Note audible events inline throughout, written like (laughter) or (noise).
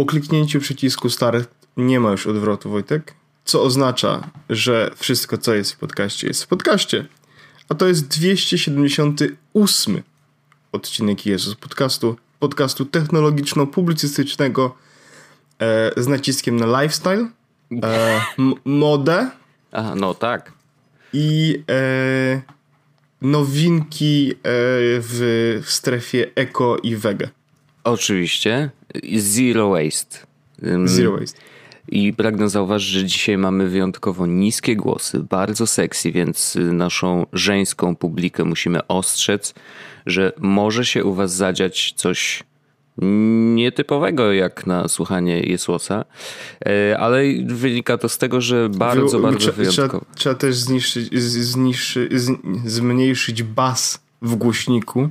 Po kliknięciu przycisku start nie ma już odwrotu, Wojtek, co oznacza, że wszystko, co jest w podcaście, jest w podcaście. A to jest 278 odcinek Jezus podcastu, podcastu technologiczno-publicystycznego e, z naciskiem na lifestyle, e, modę. Aha, no tak. I e, nowinki e, w, w strefie eko i wege. Oczywiście. Zero waste. Zero waste. I pragnę zauważyć, że dzisiaj mamy wyjątkowo niskie głosy, bardzo sexy, więc naszą żeńską publikę musimy ostrzec, że może się u was zadziać coś nietypowego jak na słuchanie Jesłosa, e, ale wynika to z tego, że bardzo, Wy, bardzo wyjątkowo. Trzeba, trzeba też zniszczyć, zniszczy, zmniejszyć bas w głośniku,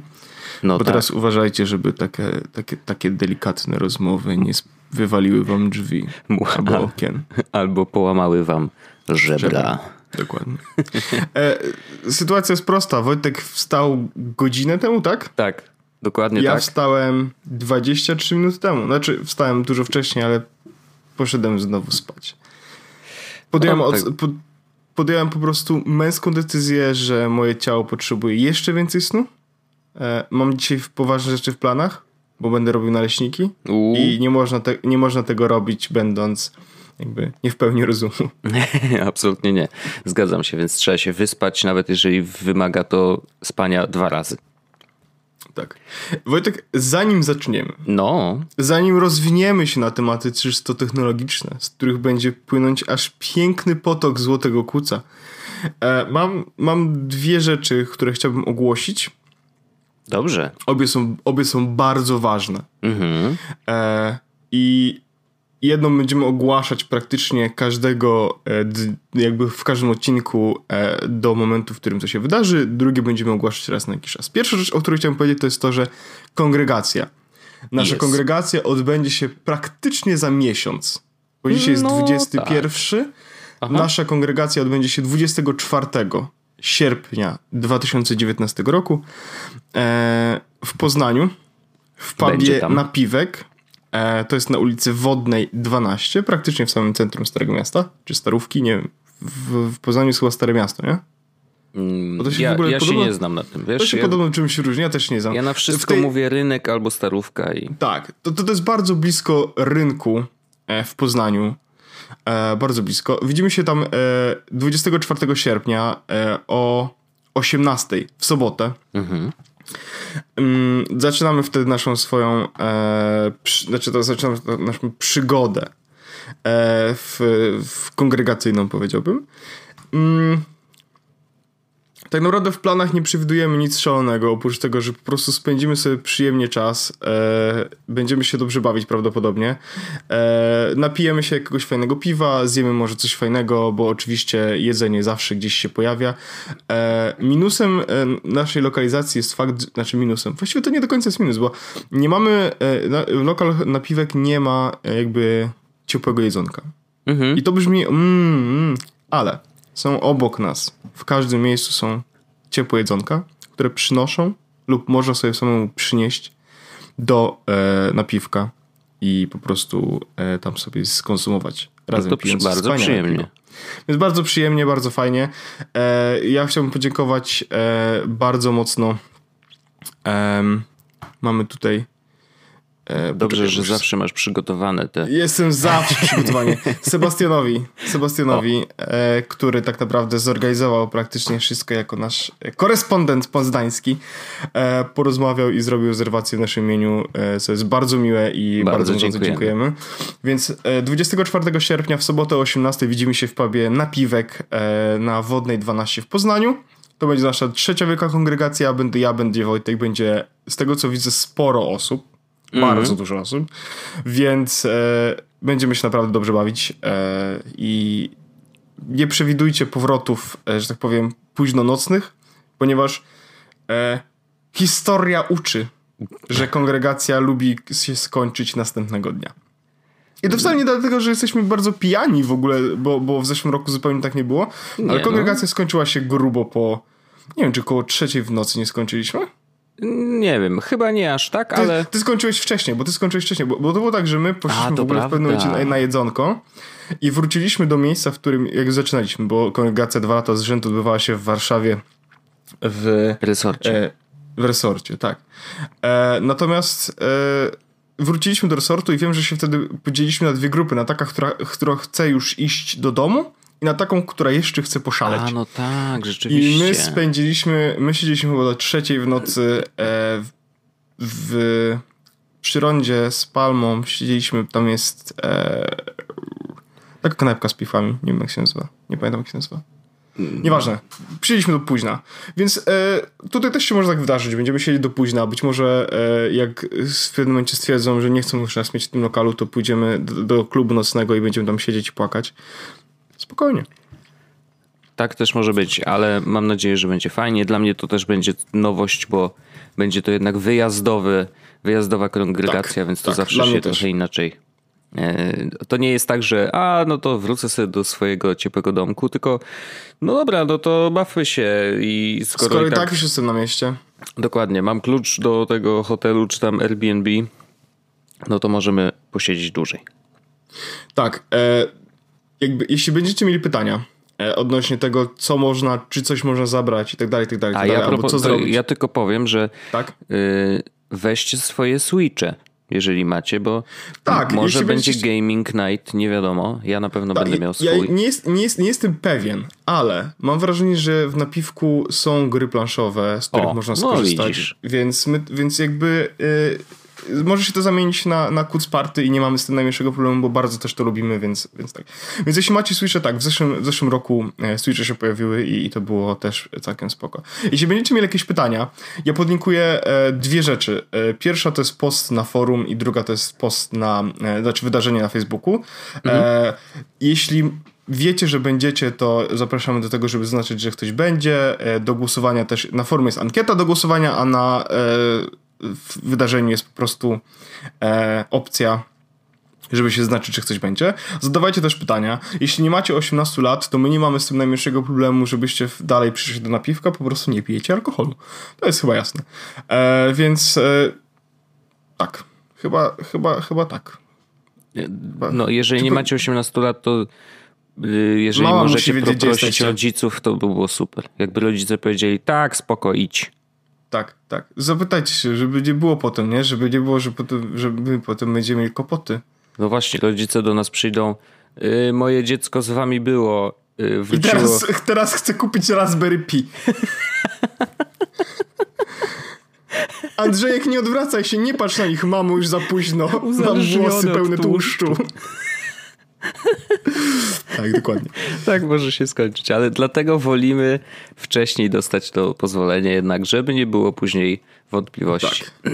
no bo tak. teraz uważajcie, żeby takie, takie, takie delikatne rozmowy nie wywaliły wam drzwi albo okien. Albo połamały wam żebra. Dokładnie. E, sytuacja jest prosta. Wojtek wstał godzinę temu, tak? Tak, dokładnie ja tak. Ja wstałem 23 minuty temu. Znaczy, wstałem dużo wcześniej, ale poszedłem znowu spać. Podjąłem, no, tak. od, po, podjąłem po prostu męską decyzję, że moje ciało potrzebuje jeszcze więcej snu. E, mam dzisiaj poważne rzeczy w planach bo będę robił naleśniki Uuu. i nie można, te, nie można tego robić będąc jakby nie w pełni rozumu. (laughs) Absolutnie nie. Zgadzam się, więc trzeba się wyspać, nawet jeżeli wymaga to spania dwa razy. Tak. Wojtek, zanim zaczniemy, no. zanim rozwiniemy się na tematy czysto technologiczne, z których będzie płynąć aż piękny potok złotego kuca, e, mam, mam dwie rzeczy, które chciałbym ogłosić. Dobrze. Obie są, obie są bardzo ważne. Mhm. E, I jedną będziemy ogłaszać praktycznie każdego, e, jakby w każdym odcinku e, do momentu, w którym to się wydarzy. Drugie będziemy ogłaszać raz na jakiś czas. Pierwsza rzecz, o której chciałem powiedzieć, to jest to, że kongregacja. Nasza yes. kongregacja odbędzie się praktycznie za miesiąc. Bo dzisiaj jest no, 21. Tak. Nasza kongregacja odbędzie się 24 sierpnia 2019 roku w Poznaniu w pubie Napiwek. E, to jest na ulicy Wodnej 12, praktycznie w samym centrum Starego Miasta, czy Starówki, nie wiem. W, w Poznaniu jest chyba Stare Miasto, nie? Mm, to się ja, w ogóle ja podobno, się nie znam na tym, wiesz? To się ja, podobno czymś różni, ja też nie znam. Ja na wszystko tej... mówię rynek albo starówka i... Tak, to, to, to jest bardzo blisko rynku e, w Poznaniu. E, bardzo blisko. Widzimy się tam e, 24 sierpnia e, o 18 w sobotę. Mhm. Mm, zaczynamy wtedy naszą swoją, e, przy, znaczy to zaczynamy naszą przygodę e, w, w kongregacyjną, powiedziałbym. Mm, tak naprawdę w planach nie przewidujemy nic szalonego, oprócz tego, że po prostu spędzimy sobie przyjemnie czas, e, będziemy się dobrze bawić prawdopodobnie, e, napijemy się jakiegoś fajnego piwa, zjemy może coś fajnego, bo oczywiście jedzenie zawsze gdzieś się pojawia. E, minusem e, naszej lokalizacji jest fakt, znaczy minusem, właściwie to nie do końca jest minus, bo nie mamy, e, na, lokal napiwek nie ma jakby ciepłego jedzonka. Mhm. I to brzmi, mm, mm, ale są obok nas. W każdym miejscu są ciepłe jedzonka, które przynoszą lub można sobie samemu przynieść do e, napiwka i po prostu e, tam sobie skonsumować razem no to pijąc bardzo przyjemnie. Piwo. Więc bardzo przyjemnie, bardzo fajnie. E, ja chciałbym podziękować e, bardzo mocno. mamy tutaj Dobrze, że zawsze masz przygotowane te. Jestem zawsze (laughs) przygotowany. Sebastianowi, Sebastianowi e, który tak naprawdę zorganizował praktycznie wszystko jako nasz korespondent poznański, e, porozmawiał i zrobił rezerwację w naszym imieniu, e, co jest bardzo miłe i bardzo, bardzo dziękujemy. dziękujemy. Więc 24 e, sierpnia w sobotę o 18 widzimy się w pubie Napiwek e, na Wodnej 12 w Poznaniu. To będzie nasza trzecia wielka kongregacja. Będę ja, będzie Wojtek, będzie z tego co widzę sporo osób Mhm. Bardzo dużo osób. Więc e, będziemy się naprawdę dobrze bawić e, i nie przewidujcie powrotów, e, że tak powiem, późno nocnych, ponieważ e, historia uczy, że kongregacja lubi się skończyć następnego dnia. I to wcale nie dlatego, że jesteśmy bardzo pijani w ogóle, bo, bo w zeszłym roku zupełnie tak nie było, ale nie, kongregacja no. skończyła się grubo po, nie wiem, czy około trzeciej w nocy nie skończyliśmy? Nie wiem, chyba nie aż tak, Ty, ale... ty skończyłeś wcześniej, bo ty skończyłeś wcześniej, bo, bo to było tak, że my poszliśmy A, w ogóle w pewnym momencie na, na jedzonko i wróciliśmy do miejsca, w którym jak zaczynaliśmy, bo kongregacja dwa lata z rzędu odbywała się w Warszawie w, Resorcie. e, w resorcie, tak. E, natomiast e, wróciliśmy do resortu i wiem, że się wtedy podzieliliśmy na dwie grupy, na taka, która, która chce już iść do domu i na taką, która jeszcze chce poszaleć. A, no tak, I rzeczywiście. my spędziliśmy, my siedzieliśmy chyba do trzeciej w nocy e, w, w z Palmą, siedzieliśmy, tam jest e, taka knajpka z piwami, nie wiem jak się nazywa, nie pamiętam jak się nazywa. Nieważne, siedzieliśmy do późna, więc e, tutaj też się może tak wydarzyć, będziemy siedzieć do późna, być może e, jak w pewnym momencie stwierdzą, że nie chcą już nas mieć w tym lokalu, to pójdziemy do, do klubu nocnego i będziemy tam siedzieć i płakać. Spokojnie. Tak też może być, ale mam nadzieję, że będzie fajnie. Dla mnie to też będzie nowość, bo będzie to jednak wyjazdowy, wyjazdowa kongregacja, Tak, więc to tak, zawsze się też. trochę inaczej. E, To nie jest tak, że a, no to wrócę sobie do swojego ciepłego domku, tylko no dobra, no to bawmy się i skoro, Skoro i tak, tak już jestem na mieście. dokładnie, mam klucz do tego hotelu czy tam Airbnb, no to możemy posiedzieć dłużej. Tak, e, jakby, jeśli będziecie mieli pytania e, odnośnie tego, co można, czy coś można zabrać i tak dalej, i tak dalej, A tak ja, dalej, albo propo- co zrobić, ja tylko powiem, że tak? y, weźcie swoje switche, jeżeli macie, bo Tak, może będzie będziecie- gaming night, nie wiadomo. Ja na pewno Tak, będę miał ja, swój. ja nie, jest, nie, jest, nie jestem pewien, ale mam wrażenie, że w napiwku są gry planszowe, z których O, można no skorzystać, widzisz. więc, my, więc jakby y, może się to zamienić na, na kuc party i nie mamy z tym najmniejszego problemu, bo bardzo też to lubimy, więc, więc tak. Więc jeśli macie Switche, tak, w zeszłym, w zeszłym roku e, Switche się pojawiły i, i to było też całkiem spoko. Jeśli będziecie mieli jakieś pytania, ja podlinkuję e, dwie rzeczy. E, pierwsza to jest post na forum i druga to jest post na, znaczy wydarzenie na Facebooku. E, jeśli wiecie, że będziecie, to zapraszamy do tego, żeby zaznaczyć, że ktoś będzie. Do głosowania też, na forumie jest ankieta do głosowania, a na w wydarzeniu jest po prostu e, opcja żeby się zaznaczyć, czy ktoś będzie. Zadawajcie też pytania. Jeśli nie macie 18 lat, to my nie mamy z tym najmniejszego problemu, żebyście dalej przyszli do napiwka, po prostu nie pijecie alkoholu. To jest chyba jasne. E, więc e, tak. Chyba, chyba, chyba tak. No, jeżeli nie macie 18 lat, to y, jeżeli Mama musi możecie wiedzieć, gdzie poprosić rodziców, to by było super. Jakby rodzice powiedzieli, tak, spoko, idź. Tak, tak. Zapytajcie się, żeby nie było potem, nie? Żeby nie było, że potem, że my potem będziemy mieli kłopoty. No właśnie, rodzice do nas przyjdą, y, moje dziecko z wami było, y, I wróciło. teraz, (laughs) teraz chcę kupić Raspberry Pi. (laughs) Andrzejek, nie odwracaj się, nie patrz na nich, mamo, już za późno. Mam włosy pełne tłuszczu. tłuszczu. (laughs) tak, dokładnie. Tak może się skończyć, ale dlatego wolimy wcześniej dostać to pozwolenie jednak, żeby nie było później wątpliwości. Tak.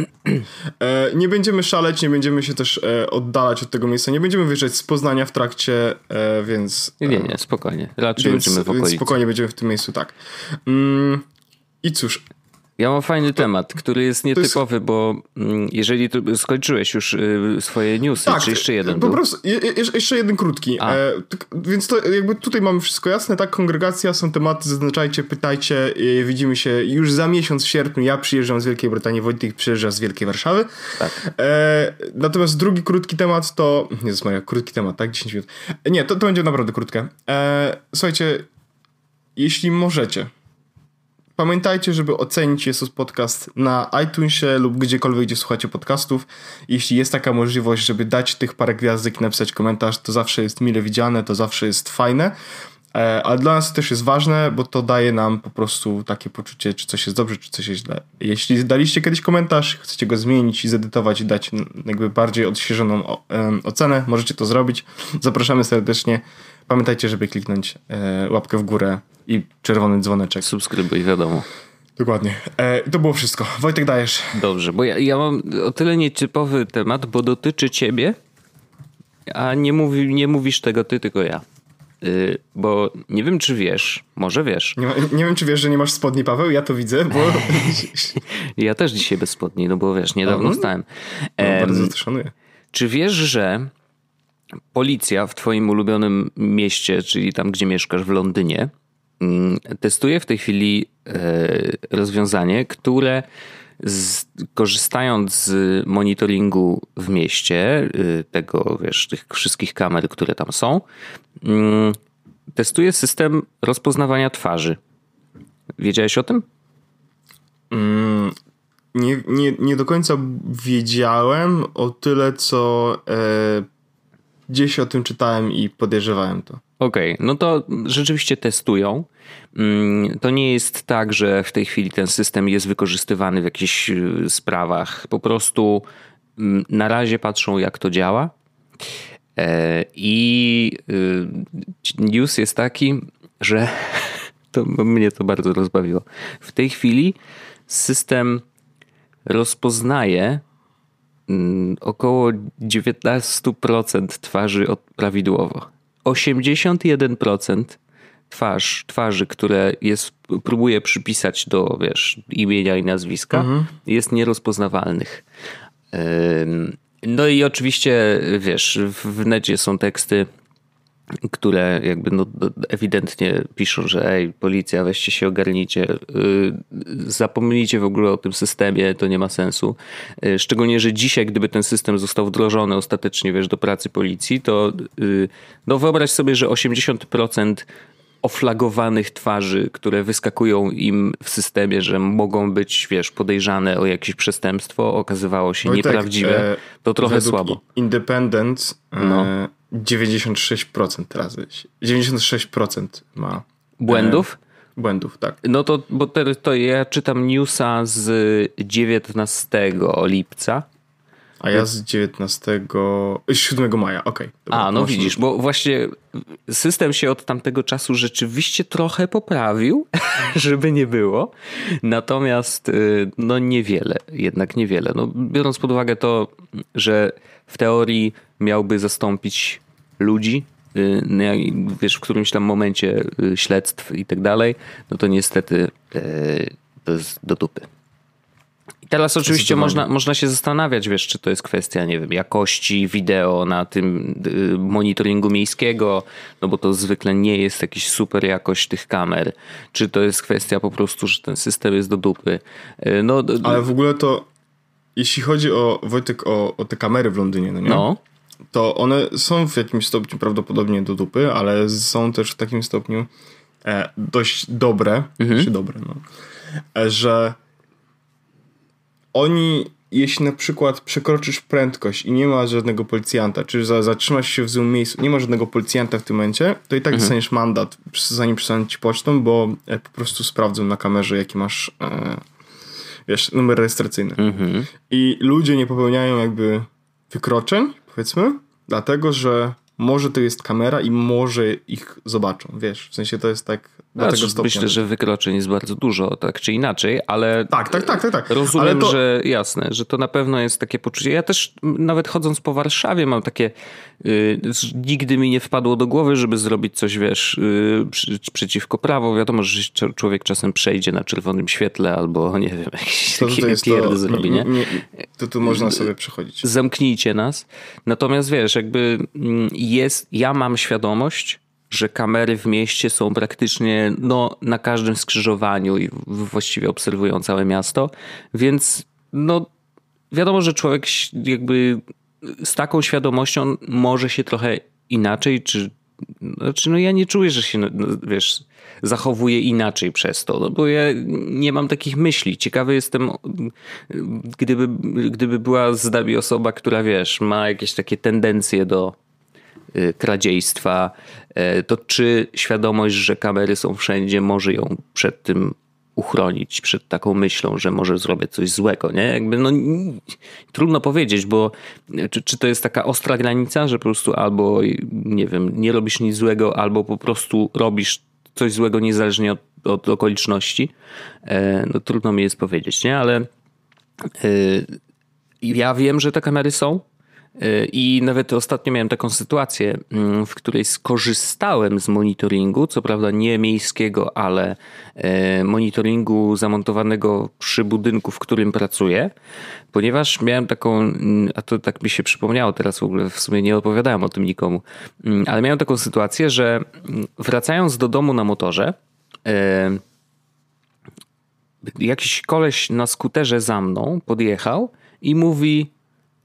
E, nie będziemy szaleć, nie będziemy się też e, oddalać od tego miejsca, nie będziemy wyjeżdżać z Poznania w trakcie, e, więc... Nie, nie, e, nie, spokojnie. Raczej Więc, będziemy w więc okolicy. spokojnie będziemy w tym miejscu, tak. Mm, I cóż, Ja mam fajny temat, który jest jest- nietypowy, bo mm, jeżeli skończyłeś już y, swoje newsy, czy jeszcze jeden Tak, po był? prostu, je, je, jeszcze jeden krótki. E, tak, więc to jakby tutaj mamy wszystko jasne, tak? Kongregacja, są tematy, zaznaczajcie, pytajcie. E, widzimy się już za miesiąc w sierpniu. Ja przyjeżdżam z Wielkiej Brytanii, Wojtek przyjeżdża z Wielkiej Warszawy. Tak. E, natomiast drugi krótki temat to... Jezus Maria, krótki temat, tak? 10 minut. E, Nie, to, to będzie naprawdę krótkie. E, słuchajcie, jeśli możecie, Pamiętajcie, żeby ocenić Jesus Podcast na iTunesie lub gdziekolwiek, gdzie słuchacie podcastów. Jeśli jest taka możliwość, żeby dać tych parę gwiazdek i napisać komentarz, to zawsze jest mile widziane, to zawsze jest fajne. Ale dla nas to też jest ważne, bo to daje nam po prostu takie poczucie, czy coś jest dobrze, czy coś jest źle. Jeśli daliście kiedyś komentarz, chcecie go zmienić i zedytować i dać jakby bardziej odświeżoną ocenę, możecie to zrobić. Zapraszamy serdecznie. Pamiętajcie, żeby kliknąć e, łapkę w górę i czerwony dzwoneczek. Subskrybuj, wiadomo. Dokładnie. E, to było wszystko. Wojtek, dajesz. Dobrze, bo ja, ja mam o tyle nietypowy temat, bo dotyczy ciebie, a nie, mówi, nie mówisz tego ty, tylko ja. Y, bo nie wiem, czy wiesz, może wiesz. Nie, nie wiem, czy wiesz, że nie masz spodni, Paweł? Ja to widzę, bo (laughs) Ja też dzisiaj bez spodni, no bo wiesz, niedawno O, no. wstałem. no, bardzo to szanuję. Czy wiesz, że policja w twoim ulubionym mieście, czyli tam, gdzie mieszkasz w Londynie, mm, testuje w tej chwili e, rozwiązanie, które z, korzystając z monitoringu w mieście, y, tego, wiesz, tych wszystkich kamer, które tam są, mm, testuje system rozpoznawania twarzy. Wiedziałeś o tym? Mm, nie, nie, nie do końca wiedziałem o tyle, co e, gdzieś o tym czytałem i podejrzewałem to. Okej, okay, no to rzeczywiście testują. Mm, to nie jest tak, że w tej chwili ten system jest wykorzystywany w jakichś y, sprawach. Po prostu mm, na razie patrzą, jak to działa. E, I y, news jest taki, że (laughs) to mnie to bardzo rozbawiło. W tej chwili system rozpoznaje około 19% twarzy prawidłowo. 81% twarz, twarzy, które jest, próbuje przypisać do wiesz, imienia i nazwiska, mhm. jest nierozpoznawalnych. No i oczywiście, wiesz, w necie są teksty które jakby no, ewidentnie piszą, że ej, policja, weźcie się, ogarnijcie, yy, zapomnijcie w ogóle o tym systemie, to nie ma sensu. Yy, szczególnie, że dzisiaj, gdyby ten system został wdrożony ostatecznie, wiesz, do pracy policji, to yy, no wyobraź sobie, że 80% oflagowanych twarzy, które wyskakują im w systemie, że mogą być, wiesz, podejrzane o jakieś przestępstwo, okazywało się Wojtek, nieprawdziwe, e, to trochę słabo. Independent e, no. 96% teraz. 96% ma. Błędów? E, błędów, tak. No to, bo to, to ja czytam newsa z 19 lipca a ja z 19, 7 maja, okej. Okay, A, no widzisz, bo właśnie system się od tamtego czasu rzeczywiście trochę poprawił, (laughs) żeby nie było. Natomiast y, no niewiele, jednak niewiele. No, biorąc pod uwagę to, że w teorii miałby zastąpić ludzi, y, no wiesz, w którymś tam momencie y, śledztw i tak dalej, no to niestety to jest do dupy. I teraz oczywiście można, można się zastanawiać, wiesz, czy to jest kwestia, nie wiem, jakości wideo na tym y, monitoringu miejskiego, no bo to zwykle nie jest jakiś super jakość tych kamer. Czy to jest kwestia po prostu, że ten system jest do dupy. Y, no, Ale w ogóle to, jeśli chodzi o, Wojtek, o, o te kamery w Londynie, no nie? No. To one są w jakimś stopniu prawdopodobnie do dupy, ale są też w takim stopniu e, dość dobre, mhm. czy dobre, no, e, że oni, jeśli na przykład przekroczysz prędkość i nie ma żadnego policjanta, czy za, zatrzymasz się w złym miejscu, nie ma żadnego policjanta w tym momencie, to i tak mhm. dostaniesz mandat, zanim przystaną ci pocztą, bo e, po prostu sprawdzą na kamerze, jaki masz e, wiesz, numer rejestracyjny. Mhm. I ludzie nie popełniają jakby wykroczeń, powiedzmy, dlatego, że może to jest kamera i może ich zobaczą, wiesz, w sensie to jest tak stopnia. Myślę, że wykroczeń jest bardzo dużo, tak czy inaczej, ale tak, tak, tak, tak, tak. rozumiem, to... że jasne, że to na pewno jest takie poczucie. Ja też nawet chodząc po Warszawie mam takie, yy, nigdy mi nie wpadło do głowy, żeby zrobić coś, wiesz, yy, przy, przeciwko prawu. Wiadomo, że człowiek czasem przejdzie na czerwonym świetle albo, (laughs) nie wiem, jakieś to, takie pierdy zrobi, nie? nie? To tu można sobie przechodzić. Zamknijcie nas. Natomiast wiesz, jakby mm, jest, ja mam świadomość, że kamery w mieście są praktycznie no, na każdym skrzyżowaniu i właściwie obserwują całe miasto, więc no, wiadomo, że człowiek jakby z taką świadomością może się trochę inaczej, czy znaczy, no ja nie czuję, że się, no, wiesz, zachowuje inaczej przez to, no bo ja nie mam takich myśli. Ciekawy jestem, gdyby, gdyby była z nami osoba, która, wiesz, ma jakieś takie tendencje do kradziejstwa, y, to czy świadomość, że kamery są wszędzie, może ją przed tym uchronić, przed taką myślą, że może zrobię coś złego, nie? Jakby no trudno powiedzieć, bo czy, czy to jest taka ostra granica, że po prostu albo, nie wiem, nie robisz nic złego, albo po prostu robisz coś złego niezależnie od, od okoliczności. E, no trudno mi jest powiedzieć, nie? Ale e, ja wiem, że te kamery są, i nawet ostatnio miałem taką sytuację, mm, w której skorzystałem z monitoringu, co prawda nie miejskiego, ale e, monitoringu zamontowanego przy budynku, w którym pracuję, ponieważ miałem taką, mm, a to tak mi się przypomniało teraz w ogóle, w sumie nie opowiadałem o tym nikomu, mm, ale miałem taką sytuację, że wracając do domu na motorze, e, jakiś koleś na skuterze za mną podjechał i mówi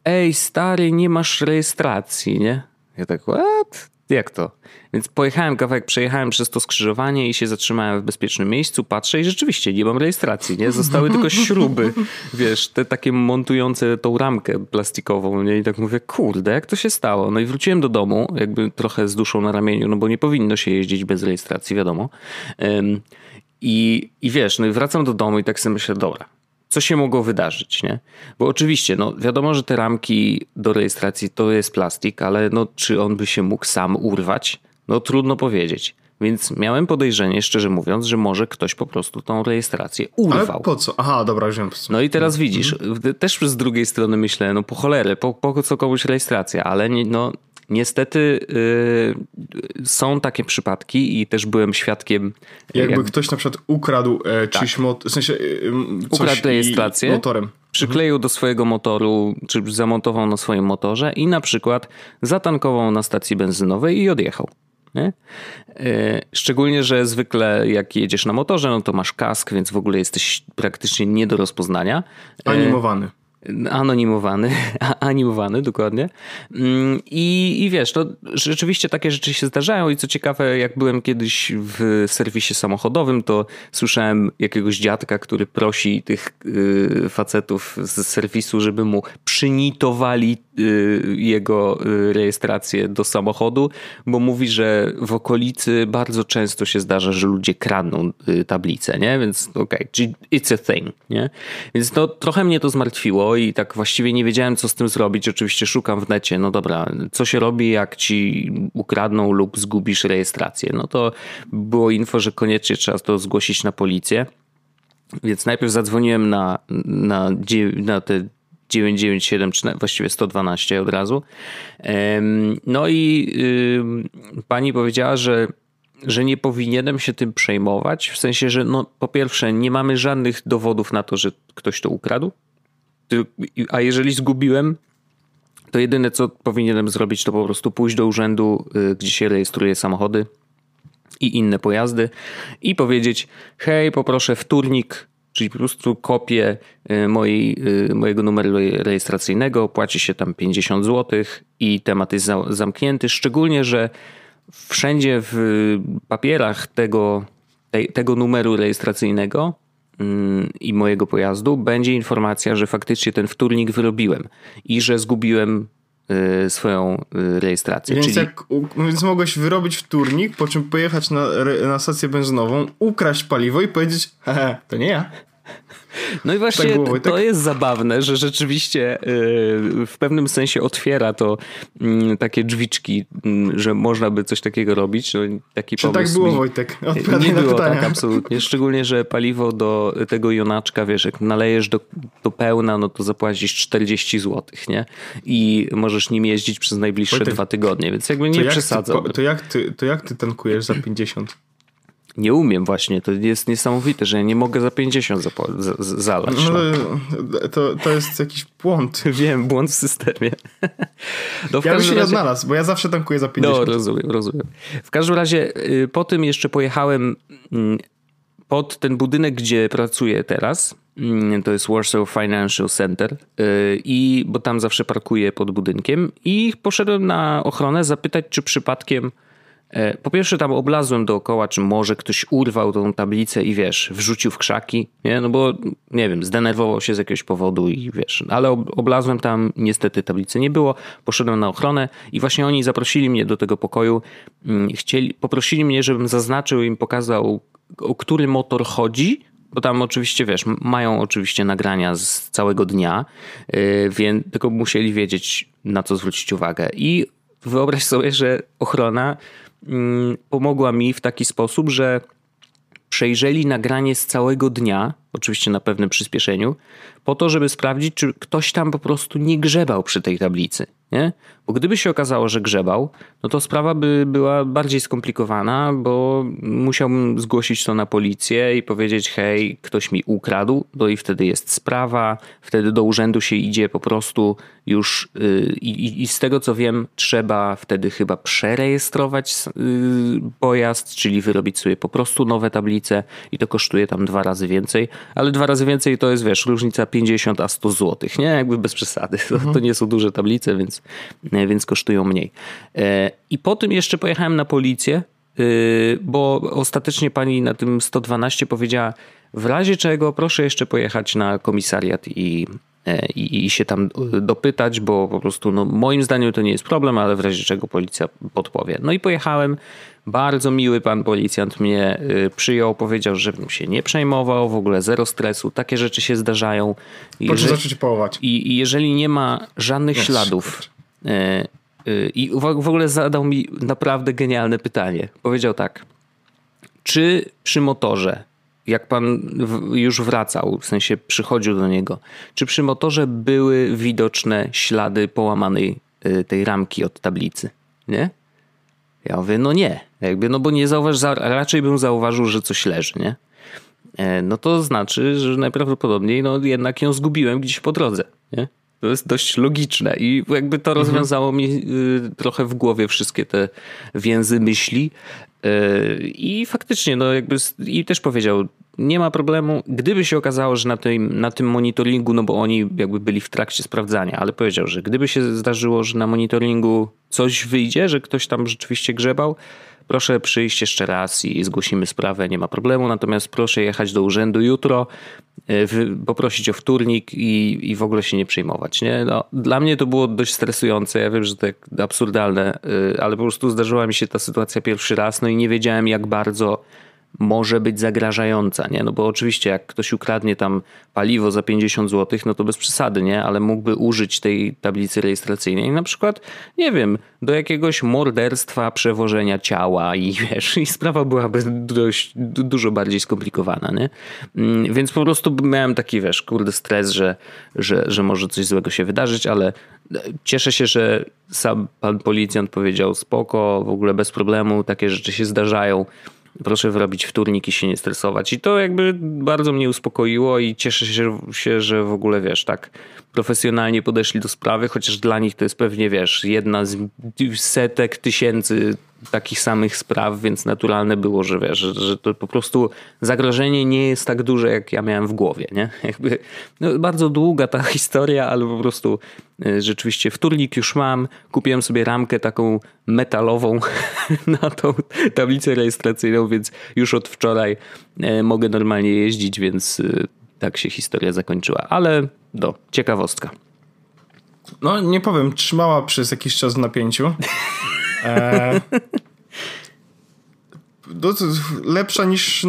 ej stary, nie masz rejestracji, nie? Ja tak, what? Jak to? Więc pojechałem kawałek, przejechałem przez to skrzyżowanie i się zatrzymałem w bezpiecznym miejscu, patrzę i rzeczywiście nie mam rejestracji, nie? Zostały tylko śruby, (laughs) wiesz, te takie montujące tą ramkę plastikową, nie? I tak mówię, kurde, jak to się stało? No i wróciłem do domu, jakby trochę z duszą na ramieniu, no bo nie powinno się jeździć bez rejestracji, wiadomo. I, i wiesz, no i wracam do domu i tak sobie myślę, dobra, co się mogło wydarzyć, nie? Bo oczywiście, no wiadomo, że te ramki do rejestracji to jest plastik, ale no czy on by się mógł sam urwać? No trudno powiedzieć. Więc miałem podejrzenie, szczerze mówiąc, że może ktoś po prostu tą rejestrację urwał. Ale po co? Aha, dobra, już wiem. No i teraz widzisz, mhm. też z drugiej strony myślę, no po cholerę, po, po co komuś rejestracja, ale nie, no Niestety yy, są takie przypadki i też byłem świadkiem. Jakby jak... ktoś na przykład ukradł e, tak. czyjś motor, w sensie yy, ukradł rejestrację, motorem. Przykleił mhm. do swojego motoru, czy zamontował na swoim motorze i na przykład zatankował na stacji benzynowej i odjechał. Nie? E, szczególnie, że zwykle jak jedziesz na motorze, no to masz kask, więc w ogóle jesteś praktycznie nie do rozpoznania. E, Animowany. Anonimowany, (laughs) animowany, dokładnie. Mm, I, I wiesz, to rzeczywiście takie rzeczy się zdarzają i co ciekawe, jak byłem kiedyś w serwisie samochodowym, to słyszałem jakiegoś dziadka, który prosi tych y, facetów z serwisu, żeby mu przynitowali y, jego y, rejestrację do samochodu, bo mówi, że w okolicy bardzo często się zdarza, że ludzie kradną tablice, nie? Więc okej, okay, it's a thing, nie? Więc to trochę mnie to zmartwiło, i tak właściwie nie wiedziałem, co z tym zrobić. Oczywiście szukam w necie, no dobra, co się robi, jak ci ukradną lub zgubisz rejestrację? No to było info, że koniecznie trzeba to zgłosić na policję. Więc najpierw zadzwoniłem na, na, na te 997, czy właściwie 112 od razu. No i pani powiedziała, że że nie powinienem się tym przejmować, w sensie, że no, po pierwsze nie mamy żadnych dowodów na to, że ktoś to ukradł, a jeżeli zgubiłem, to jedyne co powinienem zrobić, to po prostu pójść do urzędu, y, gdzie się rejestruje samochody i inne pojazdy i powiedzieć: Hej, poproszę wtórnik, czyli po prostu kopię y, mojej, y, mojego numeru rejestracyjnego, płaci się tam 50 zł i temat jest zamknięty. Szczególnie, że wszędzie w papierach tego, tego numeru rejestracyjnego i mojego pojazdu będzie informacja, że faktycznie ten wtórnik wyrobiłem i że zgubiłem y, swoją y, rejestrację. Więc, Czyli... jak, więc mogłeś wyrobić wtórnik, po czym pojechać na, na stację benzynową, ukraść paliwo i powiedzieć, to nie ja. No i właśnie tak było, to tak? jest zabawne, że rzeczywiście y, w pewnym sensie otwiera to mm, takie drzwiczki, mm, że można by coś takiego robić. No, taki Czy tak było, mi... Wojtek? Odpowiadaj nie było pytania. tak, absolutnie. Szczególnie, że paliwo do tego jonaczka, wiesz, jak nalejesz do, do pełna, no to zapłacisz 40 zł, nie? I możesz nim jeździć przez najbliższe Wojtek, dwa tygodnie, więc jakby nie przesadzam. To jak, ty, to jak ty tankujesz za 50? Nie umiem właśnie, to jest niesamowite, że ja nie mogę za 50 zalać. No, no. To, to jest jakiś błąd. (laughs) Wiem, błąd w systemie. No, w ja bym się razie... nie odnalazł, bo ja zawsze tankuję za 50. No, rozumiem, rozumiem. W każdym razie y, po tym jeszcze pojechałem mm, pod ten budynek, gdzie pracuję teraz. Mm, to jest Warsaw Financial Center y, i bo tam zawsze parkuję pod budynkiem i poszedłem na ochronę zapytać, czy przypadkiem po pierwsze tam oblazłem dookoła, czy może ktoś urwał tą tablicę i wiesz, wrzucił w krzaki, nie? No bo nie wiem, zdenerwował się z jakiegoś powodu i wiesz, ale oblazłem tam, niestety tablicy nie było, poszedłem na ochronę i właśnie oni zaprosili mnie do tego pokoju, mm, chcieli, poprosili mnie, żebym zaznaczył im pokazał, o który motor chodzi, bo tam oczywiście, wiesz, mają oczywiście nagrania z całego dnia, e, więc tylko musieli wiedzieć, na co zwrócić uwagę. I wyobraź sobie, że ochrona pomogła mi w taki sposób, że przejrzeli nagranie z całego dnia, oczywiście na pewnym przyspieszeniu, po to, żeby sprawdzić, czy ktoś tam po prostu nie grzebał przy tej tablicy. nie? Bo gdyby się okazało, że grzebał, no to sprawa by była bardziej skomplikowana, bo musiałbym zgłosić to na policję i powiedzieć, hej, ktoś mi ukradł, no i wtedy jest sprawa, wtedy do urzędu się idzie po prostu już yy, i, i, z tego co wiem, trzeba wtedy chyba przerejestrować yy, pojazd, czyli wyrobić sobie po prostu nowe tablice i to kosztuje tam dwa razy więcej, ale dwa razy więcej to jest, wiesz, różnica 50 a 100 zł, nie? Jakby bez przesady. (laughs) Mhm. To nie są duże tablice, więc E, więc kosztują mniej. E, I po tym jeszcze pojechałem na policję, e, bo ostatecznie pani na tym 112 powiedziała, w razie czego proszę jeszcze pojechać na komisariat i, i, i się tam dopytać, bo po prostu no, moim zdaniem to nie jest problem, ale w razie czego policja podpowie. No i pojechałem. Bardzo miły pan policjant mnie przyjął, powiedział, żebym się nie przejmował, w ogóle zero stresu, takie rzeczy się zdarzają. Proszę zacząć połować. I, I jeżeli nie ma żadnych śladów E, e, I w ogóle zadał mi naprawdę genialne pytanie. Powiedział tak: Czy przy motorze, jak pan już wracał, w sensie przychodził do niego, czy przy motorze były widoczne ślady połamanej e, tej ramki od tablicy? Nie? Ja mówię, no nie. Jakby, no bo nie zauważ, raczej bym zauważył, że coś leży, nie? No to znaczy, że najprawdopodobniej no jednak ją zgubiłem gdzieś po drodze, nie? To jest dość logiczne i jakby to mhm. rozwiązało mi y, trochę w głowie wszystkie te więzy myśli. Y, I faktycznie, no jakby, i też powiedział, nie ma problemu, gdyby się okazało, że na tym, na tym monitoringu, no bo oni jakby byli w trakcie sprawdzania, ale powiedział, że gdyby się zdarzyło, że na monitoringu coś wyjdzie, że ktoś tam rzeczywiście grzebał, proszę przyjść jeszcze raz i zgłosimy sprawę, nie ma problemu, natomiast proszę jechać do urzędu jutro, e, poprosić o wtórnik i, i w ogóle się nie przejmować. Nie? No, dla mnie to było dość stresujące, ja wiem, że to absurdalne, e, ale po prostu zdarzyła mi się ta sytuacja pierwszy raz, no i nie wiedziałem jak bardzo może być zagrażająca, nie? No bo oczywiście jak ktoś ukradnie tam paliwo za 50 zł, no to bez przesady, nie? Ale mógłby użyć tej tablicy rejestracyjnej na przykład, nie wiem, do jakiegoś morderstwa, przewożenia ciała i (laughs) wiesz, i sprawa byłaby dość, dużo bardziej skomplikowana, nie? Mm, więc po prostu miałem taki, wiesz, kurde stres, że, że, że może coś złego się wydarzyć, ale cieszę się, że sam pan policjant powiedział spoko, w ogóle bez problemu, takie rzeczy się zdarzają proszę wyrobić wtórnik i się nie stresować. I to jakby bardzo mnie uspokoiło i cieszę się, że w ogóle wiesz, tak profesjonalnie podeszli do sprawy, chociaż dla nich to jest pewnie wiesz, jedna z setek tysięcy takich samych spraw, więc naturalne było, że wiesz, że, to po prostu zagrożenie nie jest tak duże, jak ja miałem w głowie, nie? (laughs) Jakby, no, bardzo długa ta (laughs) historia, ale po prostu e, rzeczywiście wtórnik już mam, kupiłem sobie ramkę taką metalową (laughs) na tą tablicę rejestracyjną, więc już od wczoraj e, mogę normalnie jeździć, więc e, tak się historia zakończyła, ale do, ciekawostka. No nie powiem, trzymała przez jakiś czas w napięciu. (laughs) E, no, lepsza niż e,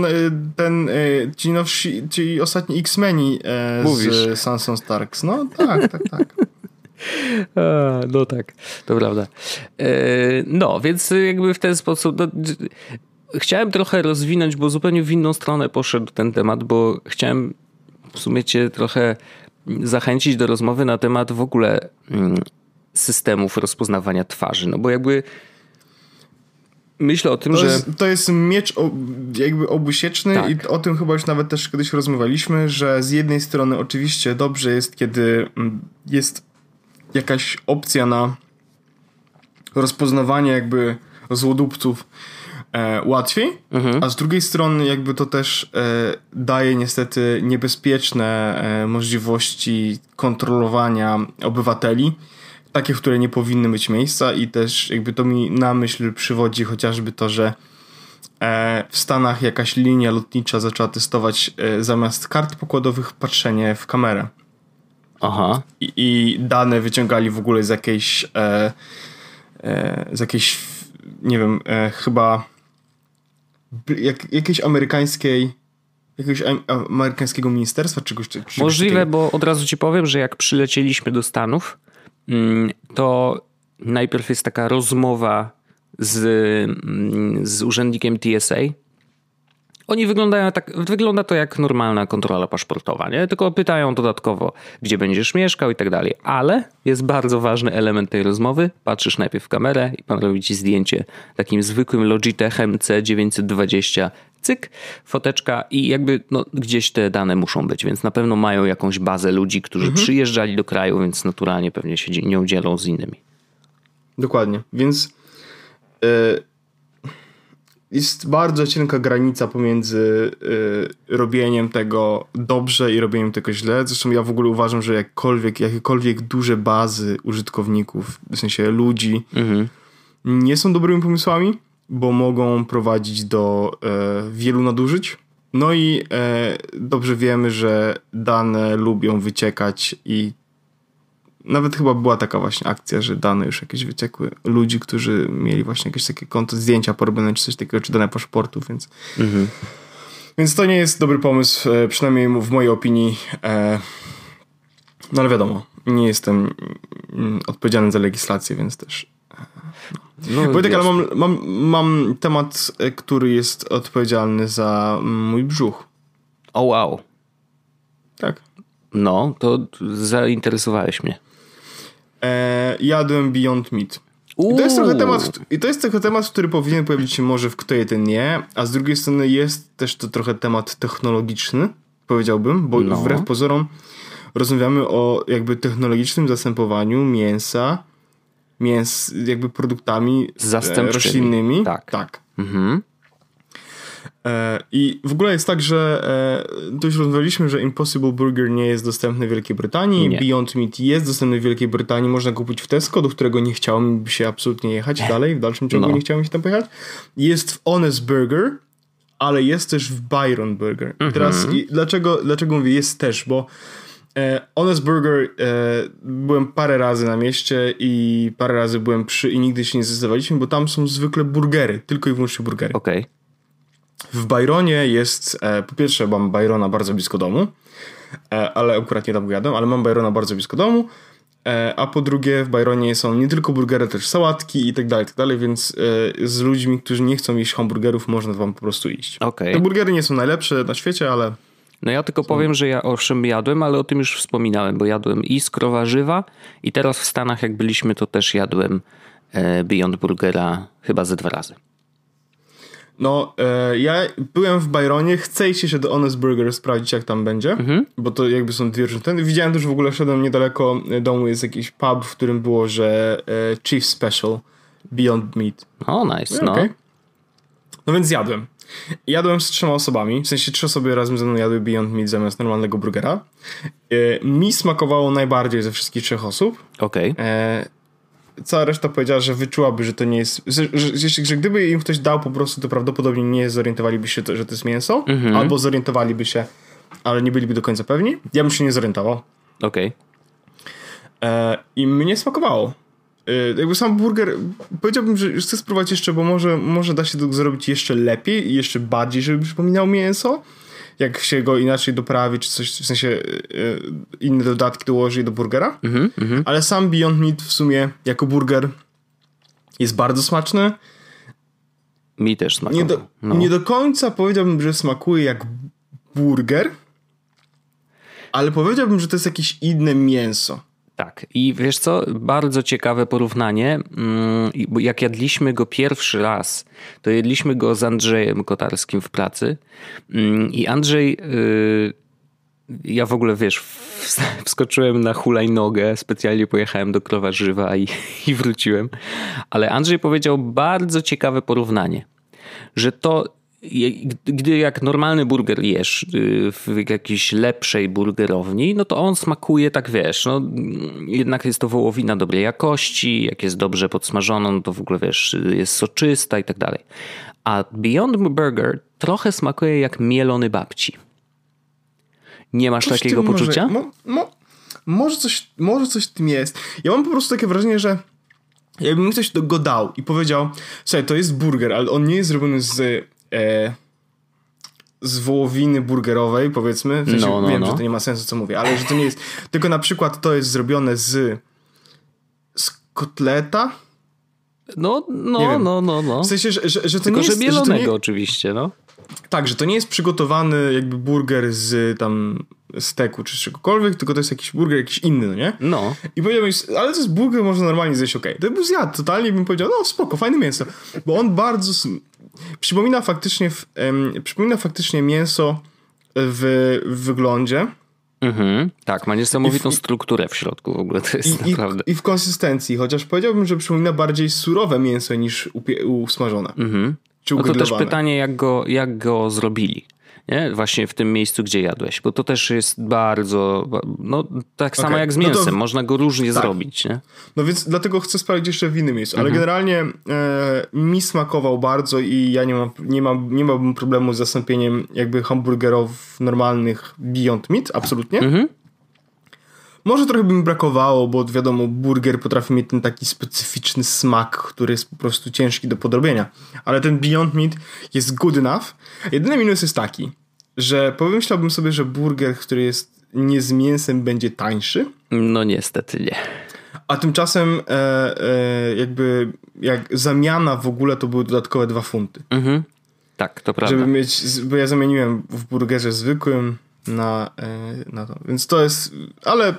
ten e, ci, nowsi, ci ostatni X-Meni e, z Sanson Starks. No tak, tak, tak. (laughs) A, no tak, to prawda. E, no, więc jakby w ten sposób. No, chciałem trochę rozwinąć, bo zupełnie w inną stronę poszedł ten temat, bo chciałem w sumie cię trochę zachęcić do rozmowy na temat w ogóle mm, systemów rozpoznawania twarzy. No bo jakby myślę o tym, to że. Jest, to jest miecz jakby obusieczny tak. i o tym chyba już nawet też kiedyś rozmawialiśmy, że z jednej strony oczywiście dobrze jest, kiedy mm, jest jakaś opcja na rozpoznawanie jakby złodupców e, łatwiej, mhm. a z drugiej strony jakby to też e, daje niestety niebezpieczne e, możliwości kontrolowania obywateli, takie, w które nie powinny mieć miejsca i też jakby to mi na myśl przywodzi chociażby to, że e, w Stanach jakaś linia lotnicza zaczęła testować e, zamiast kart pokładowych patrzenie w kamerę. Aha. I, i dane wyciągali w ogóle z jakiejś e, z jakiejś nie wiem, chyba jak, jakiejś amerykańskiej jakiegoś amerykańskiego ministerstwa czegoś, czegoś Możliwe, takiego. bo od razu ci powiem, że jak przylecieliśmy do Stanów, mm, to najpierw jest taka rozmowa z, mm, z urzędnikiem TSA oni wyglądają tak, wygląda to jak normalna kontrola paszportowa, nie? Tylko pytają dodatkowo, gdzie będziesz mieszkał i tak dalej. Ale jest bardzo ważny element tej rozmowy. Patrzysz najpierw w kamerę i pan robi ci zdjęcie takim zwykłym Logitechem C920 cyk, foteczka i jakby no, gdzieś te dane muszą być, więc na pewno mają jakąś bazę ludzi, którzy mhm. przyjeżdżali do kraju, więc naturalnie pewnie się nie udzielą z innymi. Dokładnie, więc yy, jest bardzo cienka granica pomiędzy yy, robieniem tego dobrze i robieniem tego źle. Zresztą ja w ogóle uważam, że jakkolwiek, jakiekolwiek duże bazy użytkowników, w sensie ludzi, mhm. nie są dobrymi pomysłami, bo mogą prowadzić do e, wielu nadużyć. No i e, dobrze wiemy, że dane lubią wyciekać i nawet chyba była taka właśnie akcja, że dane już jakieś wyciekły ludzi, którzy mieli właśnie jakieś takie konto, zdjęcia porobione czy coś takiego, czy dane paszportów, więc mhm. więc to nie jest dobry pomysł, e, przynajmniej w mojej opinii. E, no ale wiadomo, nie jestem mm, odpowiedzialny za legislację, więc też no, Wojtek, ale mam, mam, mam temat, e, który jest odpowiedzialny za mój brzuch. O wow. Tak. No, to zainteresowałeś mnie. E, jadłem Beyond Meat. I to, jest trochę temat, I to jest trochę temat, który powinien pojawić się może w Kto je ten nie, a z drugiej strony jest też to trochę temat technologiczny, powiedziałbym, bo no. wbrew pozorom rozmawiamy o jakby technologicznym zastępowaniu mięsa mięs, jakby produktami e, roślinnymi. Tak. tak. Mhm. E, I w ogóle jest tak, że e, dość rozmawialiśmy, że Impossible Burger nie jest dostępny w Wielkiej Brytanii. Nie. Beyond Meat jest dostępny w Wielkiej Brytanii. Można kupić w Tesco, do którego nie chciałem się absolutnie jechać (laughs) dalej. W dalszym ciągu no. nie chciałem się tam pojechać. Jest w Honest Burger, ale jest też w Byron Burger. Mhm. Teraz dlaczego, dlaczego mówię jest też? Bo E, Honest Burger e, byłem parę razy na mieście i parę razy byłem przy i nigdy się nie zdecydowaliśmy, bo tam są zwykle burgery, tylko i wyłącznie burgery. Okej. Okay. W Byronie jest, e, po pierwsze mam Byrona bardzo blisko domu, e, ale akurat nie tam jadłem, ale mam Byrona bardzo blisko domu, e, a po drugie w Byronie są nie tylko burgery, też sałatki i tak dalej, tak dalej, więc z ludźmi, którzy nie chcą jeść hamburgerów, można wam po prostu iść. Okay. Te burgery nie są najlepsze na świecie, ale no ja tylko powiem, że ja owszem jadłem, ale o tym już wspominałem, bo jadłem i skrowarzywa i teraz w Stanach jak byliśmy, to też jadłem Beyond Burgera chyba ze dwa razy. No, e, ja byłem w Byronie, chcę iść się do Honest Burger sprawdzić jak tam będzie, mhm. bo to jakby są dwie różne. Widziałem też w ogóle, szedłem niedaleko domu, jest jakiś pub, w którym było, że e, Chief Special Beyond Meat. O, nice, no. Okay. No więc zjadłem. Jadłem z trzema osobami, w sensie trzy osoby razem ze mną jadły Beyond Meat zamiast normalnego burgera. E, mi smakowało najbardziej ze wszystkich trzech osób. Okej. Okay. E, cała reszta powiedziała, że wyczułaby, że to nie jest. Że, że, że, gdyby im ktoś dał po prostu, to prawdopodobnie nie zorientowaliby się, że to jest mięso, -hmm. albo zorientowaliby się, ale nie byliby do końca pewni. Ja bym się nie zorientował. Okej. Okay. E, I mnie smakowało. Y, jakby sam burger, powiedziałbym, że chcę spróbować jeszcze, bo może, może da się to zrobić jeszcze lepiej i jeszcze bardziej, żeby przypominał mięso. Jak się go inaczej doprawi, czy coś, w sensie yy, inne dodatki dołoży do burgera. Mm -hmm. Ale sam Beyond Meat w sumie jako burger jest bardzo smaczny. Mi też smakuje. Nie do, no. nie do końca powiedziałbym, że smakuje jak burger, ale powiedziałbym, że to jest jakieś inne mięso. Tak, i wiesz co, bardzo ciekawe porównanie. Mm, jak jadliśmy go pierwszy raz, to jedliśmy go z Andrzejem Kotarskim w pracy. Mm, I Andrzej, y, ja w ogóle wiesz, (laughs) wskoczyłem na hulajnogę, specjalnie pojechałem do Krowarzywa i, (laughs) i wróciłem. Ale Andrzej powiedział bardzo ciekawe porównanie, że to gdy jak normalny burger jesz y, w jakiejś lepszej burgerowni, no to on smakuje tak wiesz, no jednak jest to wołowina dobrej jakości, jak jest dobrze podsmażona, no to w ogóle wiesz, jest soczysta i tak dalej. A Beyond Burger trochę smakuje jak mielony babci. Nie masz coś takiego poczucia? Może, mo, mo, może, coś, może coś w tym jest. Ja mam po prostu takie wrażenie, że jakby mi ktoś go dał i powiedział, słuchaj, to jest burger, ale on nie jest zrobiony z e, z wołowiny burgerowej, powiedzmy. W sensie no, no, wiem, no. że to nie ma sensu, co mówię, ale że to nie jest. Tylko na przykład to jest zrobione z. z kotleta. No, no, no, no, no. W sensie, że, że, że to Tylko, nie jest. że mielonego nie... oczywiście, no. Tak, że to nie jest przygotowany jakby burger z tam steku czy czegokolwiek, tylko to jest jakiś burger jakiś inny, no nie? No. I powiedział mi, ale to jest burger, można normalnie zjeść, okej. Okay. To był zjadł, totalnie bym powiedział, no spoko, fajne mięso. Bo on bardzo... Przypomina faktycznie, w, um, przypomina faktycznie mięso w, w wyglądzie. Mhm, tak, ma niesamowitą w, strukturę w środku w ogóle, to jest i, naprawdę. I, I, w konsystencji, chociaż powiedziałbym, że przypomina bardziej surowe mięso niż usmażone. Mhm. Czy no to też pytanie, jak go, jak go zrobili nie? Właśnie w tym miejscu, gdzie jadłeś, bo to też jest bardzo, no tak samo okay. jak z mięsem, no to... można go różnie tak. zrobić, nie? No więc dlatego chcę sprawdzić jeszcze w innym miejscu, ale mhm. generalnie e, mi smakował bardzo i ja nie mam, nie mam, nie mam problemu z zastąpieniem jakby hamburgerów normalnych Beyond Meat, absolutnie. Mhm. Może trochę by mi brakowało, bo wiadomo, burger potrafi mieć ten taki specyficzny smak, który jest po prostu ciężki do podrobienia. Ale ten Beyond Meat jest good enough. Jedyny minus jest taki, że pomyślałbym sobie, że burger, który jest nie z mięsem, będzie tańszy. No niestety nie. A tymczasem e, e, jakby jak zamiana w ogóle to były dodatkowe dwa funty. Mhm. Tak, to prawda. Żeby mieć, bo ja zamieniłem w burgerze zwykłym na, e, na to. Więc to jest, ale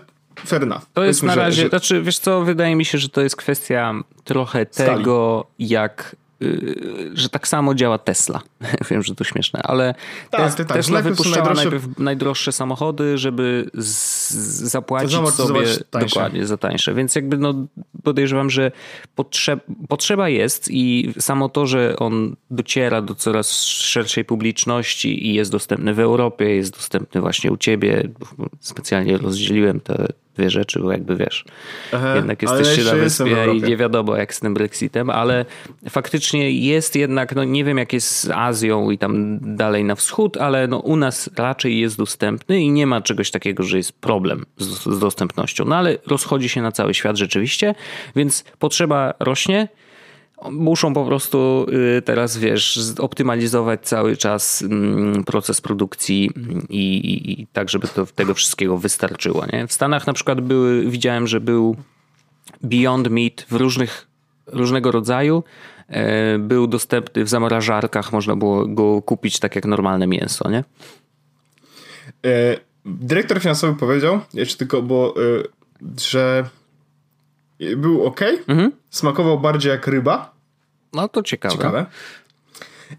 fair enough. To jest na razie, że... znaczy wiesz co, wydaje mi się, że to jest kwestia trochę Stali. tego, jak Y, że tak samo działa Tesla. (laughs) Wiem, że to śmieszne, ale tak, te, tak, Tesla wypuszczała najdroższe... najpierw najdroższe samochody, żeby z, zapłacić sobie dokładnie za tańsze. Więc jakby no, podejrzewam, że potrzeb, potrzeba jest i samo to, że on dociera do coraz szerszej publiczności i jest dostępny w Europie, jest dostępny właśnie u ciebie. Specjalnie rozdzieliłem te dwie rzeczy, bo jakby wiesz, Aha, jednak jesteście na wyspie i nie wiadomo jak z tym Brexitem, ale faktycznie jest jednak, no nie wiem jak jest z Azją i tam dalej na wschód, ale no u nas raczej jest dostępny i nie ma czegoś takiego, że jest problem z, z dostępnością. No ale rozchodzi się na cały świat rzeczywiście, więc potrzeba rośnie muszą po prostu y, teraz, wiesz, optymalizować cały czas mm, proces produkcji i, i, i tak, żeby to, tego wszystkiego wystarczyło. Nie? W Stanach na przykład były, widziałem, że był Beyond Meat w różnych, różnego rodzaju. E, był dostępny w zamrażarkach, można było go kupić tak jak normalne mięso, nie? E, dyrektor finansowy powiedział, jeszcze tylko, bo e, że był ok, mhm. smakował bardziej jak ryba. No to ciekawe. ciekawe.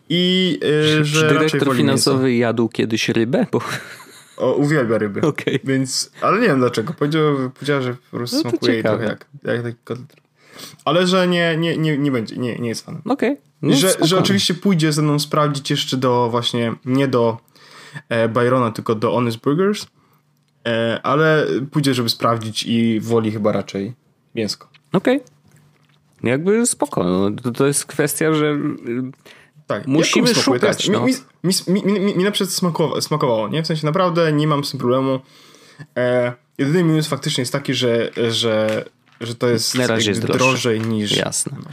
I yy, że dyrektor finansowy jadł kiedyś rybę? Bo... O, uwielbia ryby. Okay. Więc, ale nie wiem dlaczego. Powiedział, powiedział że po prostu no smakuje jej trochę jak, jak taki kotlet. Ale że nie, nie, nie, nie będzie, nie, nie jest fanem. Okej. Okay. No, że, że oczywiście pójdzie ze mną sprawdzić jeszcze do właśnie, nie do e, Byrona, tylko do Honest Burgers, e, ale pójdzie, żeby sprawdzić i woli chyba raczej mięsko. Okej. Okay. Jakby spoko. No, to, to jest kwestia, że tak, musimy szukać. Tak. No. Mi, mi, mi, mi, mi na przykład smakowało, smakowało, nie? W sensie naprawdę nie mam z tym problemu. E, jedyny minus faktycznie jest taki, że, że, że to jest, na razie jest drożej niż... Jasne. No.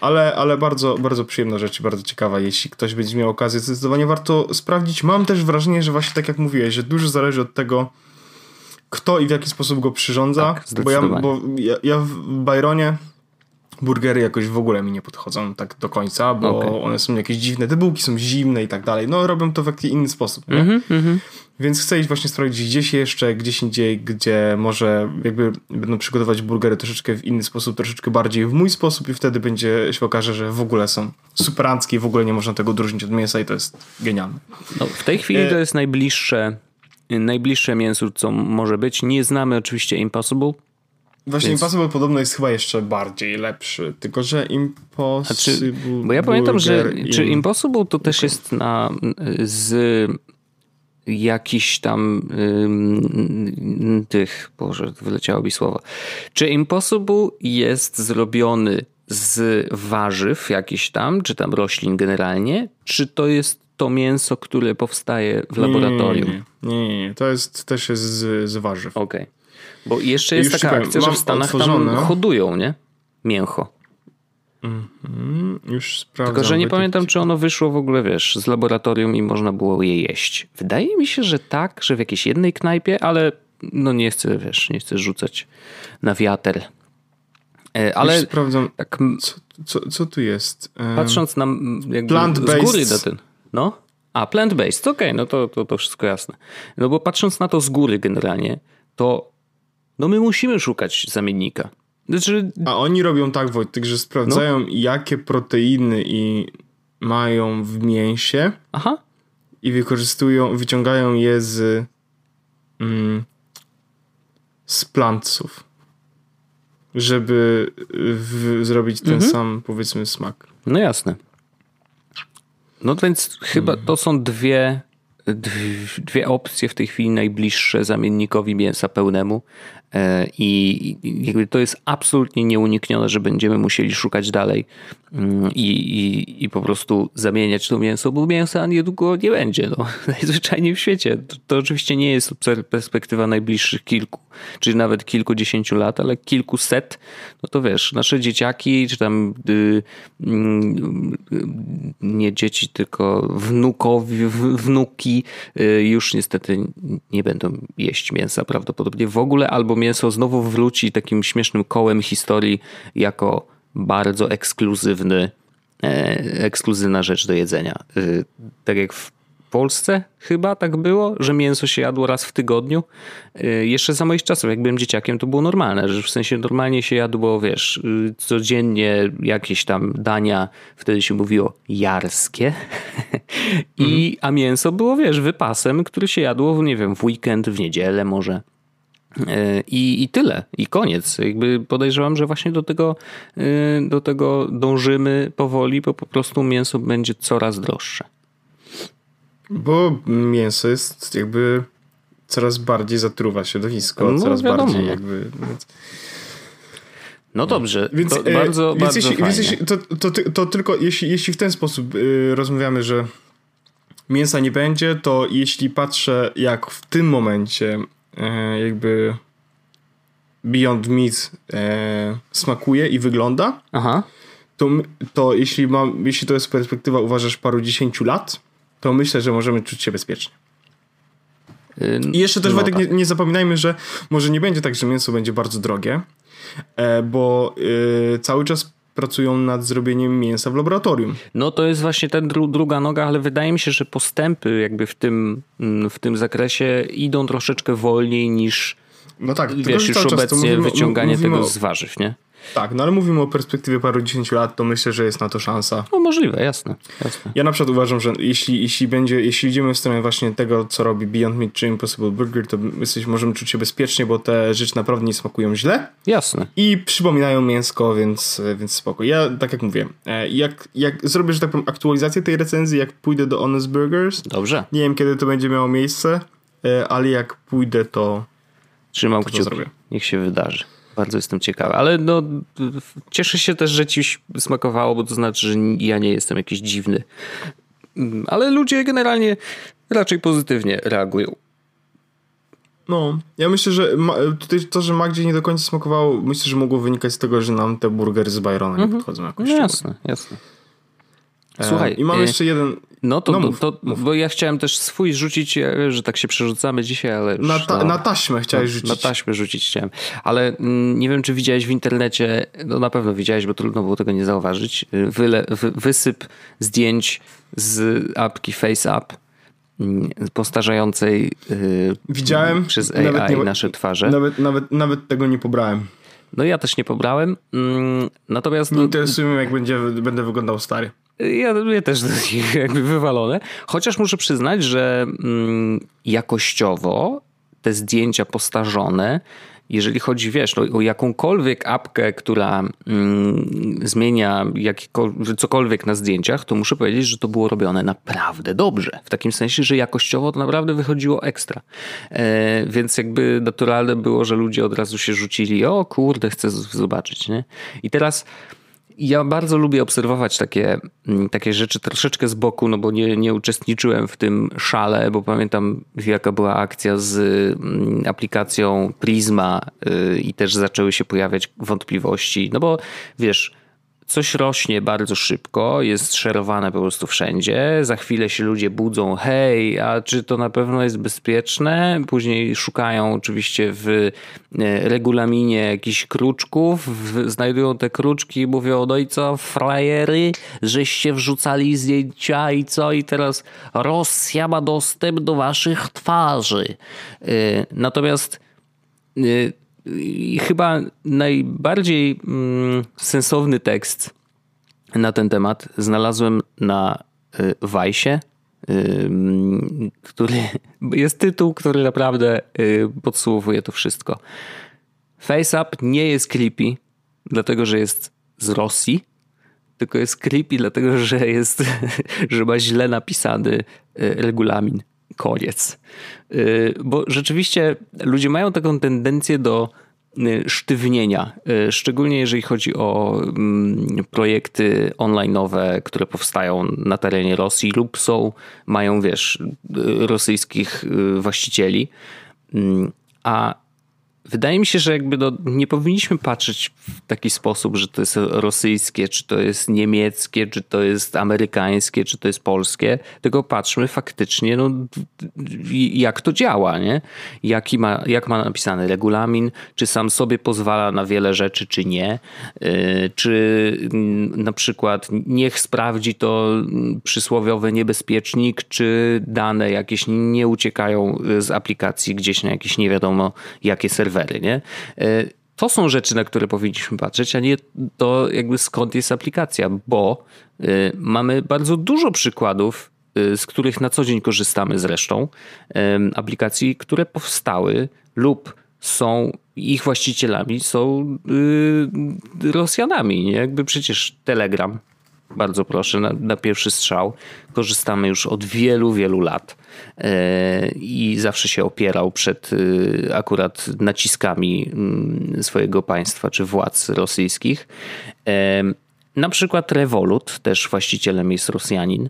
Ale, ale bardzo, bardzo przyjemna rzecz, bardzo ciekawa. Jeśli ktoś będzie miał okazję, zdecydowanie warto sprawdzić. Mam też wrażenie, że właśnie tak jak mówiłeś, że dużo zależy od tego, kto i w jaki sposób go przyrządza. Tak, bo ja, bo ja, ja w Byronie burgery jakoś w ogóle mi nie podchodzą tak do końca, bo okay. one są jakieś dziwne, te bułki są zimne i tak dalej. No robią to w jakiś inny sposób. Mm -hmm, mm -hmm. Więc chcę iść właśnie sprawdzić gdzieś jeszcze, gdzieś indziej, gdzie może jakby będą przygotować burgery troszeczkę w inny sposób, troszeczkę bardziej w mój sposób i wtedy będzie się okaże, że w ogóle są superanckie i w ogóle nie można tego odróżnić od mięsa i to jest genialne. No, w tej chwili e... to jest najbliższe najbliższe mięso, co może być. Nie znamy oczywiście Impossible, Właśnie Więc... Impossible podobno jest chyba jeszcze bardziej lepszy, tylko że Impossible... Czy, bo ja pamiętam, że czy Impossible to też jest na z jakiś tam ym, tych, boże, wyleciało mi słowo. Czy Impossible jest zrobiony z warzyw jakiś tam, czy tam roślin generalnie, czy to jest to mięso, które powstaje w laboratorium? Nie, nie, nie, nie. to jest też jest z, z warzyw. Okej. Okay. Bo jeszcze jest taka powiem, akcja, że w Stanach otworzone. tam hodują, nie? Mięcho. Mm-hmm, już sprawdzam. Tylko, że nie pamiętam, czy ono wyszło w ogóle, wiesz, z laboratorium i można było je jeść. Wydaje mi się, że tak, że w jakiejś jednej knajpie, ale no nie chcę, wiesz, nie chcę rzucać na wiatr. E, ale już sprawdzam, tak, co, co, co tu jest? Patrząc na jakby z góry na ten, no? A, plant-based, okej, okay, no to, to, to wszystko jasne. No bo patrząc na to z góry generalnie, to no my musimy szukać zamiennika. Znaczy... A oni robią tak, Wojtek, że sprawdzają no. jakie proteiny i mają w mięsie. Aha. I wykorzystują, wyciągają je z mm, z plantców. Żeby w, zrobić ten mhm. sam, powiedzmy, smak. No jasne. No więc chyba to są dwie, dwie opcje w tej chwili najbliższe zamiennikowi mięsa pełnemu. E, I jakby to jest absolutnie nieuniknione, że będziemy musieli szukać dalej mm, i, i, i po prostu zamieniać to mięso, bo mięsa niedługo nie będzie. No. (laughs) Najzwyczajniej w świecie. To, to oczywiście nie jest perspektywa najbliższych kilku, czy nawet kilkudziesięciu lat, ale kilkuset. No to wiesz, nasze dzieciaki, czy tam y, y, nie dzieci, tylko wnukowi, wnuki y, już niestety nie będą jeść mięsa prawdopodobnie w ogóle, albo mięso znowu wróci takim śmiesznym kołem historii jako bardzo ekskluzywny, e, ekskluzywna rzecz do jedzenia. E, tak jak w Polsce chyba tak było, że mięso się jadło raz w tygodniu. E, jeszcze za moich czasów, jak byłem dzieciakiem, to było normalne, że w sensie normalnie się jadło, wiesz, codziennie jakieś tam dania, wtedy się mówiło jarskie. (laughs) I, mhm. a mięso było, wiesz, wypasem, który się jadło, nie wiem, w weekend, w niedzielę może. E, I, I tyle, i koniec. Jakby podejrzewam, że właśnie do tego, e, do tego dążymy powoli, bo po prostu mięso będzie coraz droższe. Bo mięso jest jakby coraz bardziej zatruwa środowisko, no, coraz wiadomo. bardziej jakby. No dobrze, więc to bardzo, więc bardzo jeśli, Więc jeśli, to, to, to, tylko jeśli, jeśli w ten sposób y, rozmawiamy, że mięsa nie będzie, to jeśli patrzę jak w tym momencie e, jakby Beyond Meat e, smakuje i wygląda, Aha. To, to jeśli, mam, jeśli to jest perspektywa, uważasz, paru dziesięciu lat, to myślę, że możemy czuć się bezpiecznie. I jeszcze też, no, Wojtek, tak. nie, nie, zapominajmy, że może nie będzie tak, że mięso będzie bardzo drogie, e, bo y, cały czas pracują nad zrobieniem mięsa w laboratorium. No to jest właśnie ta dru druga noga, ale wydaje mi się, że postępy jakby w tym, mm, w tym zakresie idą troszeczkę wolniej niż no tak, wiesz, już obecnie mówimy, wyciąganie mówimy tego z warzyw, nie? Tak, no ale mówimy o perspektywie paru dziesięciu lat, to myślę, że jest na to szansa. No możliwe, jasne, jasne. Ja na przykład uważam, że jeśli, jeśli będzie, jeśli idziemy w stronę właśnie tego, co robi Beyond Meat czy Impossible Burger, to jesteś, możemy czuć się bezpiecznie, bo te rzeczy naprawdę nie smakują źle. Jasne. I przypominają mięsko, więc, więc spoko. Ja, tak jak mówię, e, jak, jak zrobię, że tak powiem, aktualizację tej recenzji, jak pójdę do Honest Burgers. Dobrze. Nie wiem, kiedy to będzie miało miejsce, e, ale jak pójdę, to Trzymam kciuki. Zrobię. Niech się wydarzy. Bardzo jestem ciekawy, ale no, cieszę się też, że ci smakowało, bo to znaczy, że ja nie jestem jakiś dziwny. Mm, ale ludzie generalnie raczej pozytywnie reagują. No, ja myślę, że tutaj to, że Magdzie nie do końca smakowało, myślę, że mogło wynikać z tego, że nam te burgery z Byrona nie mhm. podchodzą jakoś. No jasne, jasne. E, Słuchaj. I mam e, jeszcze jeden. No to, no mów, to mów. bo ja chciałem też swój rzucić, że tak się przerzucamy dzisiaj, ale. Na, ta, no, na taśmę chciałeś rzucić. Na taśmę rzucić chciałem. Ale mm, nie wiem, czy widziałeś w internecie, no na pewno widziałeś, bo trudno było tego nie zauważyć. Wyle, wy, wysyp zdjęć z apki FaceApp mm, postarzającej y, Widziałem przez AI nie, nasze twarze. Nawet, nawet, nawet tego nie pobrałem. No ja też nie pobrałem. Mm, natomiast. Nie no, interesuje mnie, jak będzie, będę wyglądał stary. Ja, ja też (laughs) jakby wywalone. Chociaż muszę przyznać, że mm, jakościowo te zdjęcia postarzone, jeżeli chodzi, wiesz, no, o jakąkolwiek apkę, która mm, zmienia cokolwiek na zdjęciach, to muszę powiedzieć, że to było robione naprawdę dobrze. W takim sensie, że jakościowo to naprawdę wychodziło ekstra. E, więc jakby naturalne było, że ludzie od razu się rzucili, o kurde, chcę zobaczyć, nie? I teraz ja bardzo lubię obserwować takie, mm, takie rzeczy troszeczkę z boku, no bo nie, nie uczestniczyłem w tym szale, bo pamiętam jaka była akcja z mm, aplikacją Prisma y, i też zaczęły się pojawiać wątpliwości, no bo wiesz, coś rośnie bardzo szybko, jest szerowane po prostu wszędzie. Za chwilę się ludzie budzą, hej, a czy to na pewno jest bezpieczne? Później szukają oczywiście w e, regulaminie jakichś kruczków, znajdują te kruczki i mówią, no i co, frajery, żeście wrzucali zdjęcia i co? I teraz Rosja ma dostęp do waszych twarzy. E, natomiast e, i chyba najbardziej mm, sensowny tekst na ten temat znalazłem na Wajsie, y, y, który (laughs) jest tytuł, który naprawdę y, podsumowuje to wszystko. FaceApp nie jest creepy, dlatego że jest z Rosji, tylko jest creepy, dlatego że jest, (laughs) że ma źle napisany regulamin koniec. Y, bo rzeczywiście ludzie mają taką tendencję do y, sztywnienia, y, szczególnie jeżeli chodzi o mm, projekty online'owe, które powstają na terenie Rosji lub są, mają, wiesz, rosyjskich właścicieli. Mm, a Wydaje mi się, że jakby no, nie powinniśmy patrzeć w taki sposób, że to jest rosyjskie, czy to jest niemieckie, czy to jest amerykańskie, czy to jest polskie, tylko patrzmy faktycznie, no, jak to działa, nie? Jaki ma, jak ma napisany regulamin, czy sam sobie pozwala na wiele rzeczy, czy nie, y, czy mm, na przykład niech sprawdzi to przysłowiowy niebezpiecznik, czy dane jakieś nie uciekają z aplikacji gdzieś na jakieś nie wiadomo jakie serwery serwery, nie? E, to są rzeczy, na które powinniśmy patrzeć, a nie to jakby skąd jest aplikacja, bo e, mamy bardzo dużo przykładów, e, z których na co dzień korzystamy zresztą, aplikacji, które powstały lub są ich właścicielami, są Rosjanami. Nie? Jakby przecież Telegram, bardzo proszę, na, na pierwszy strzał, korzystamy już od wielu, wielu lat. E, i zawsze się opierał przed e, akurat naciskami mm, swojego państwa czy władz rosyjskich. E, na przykład Revolut, też właścicielem jest Rosjanin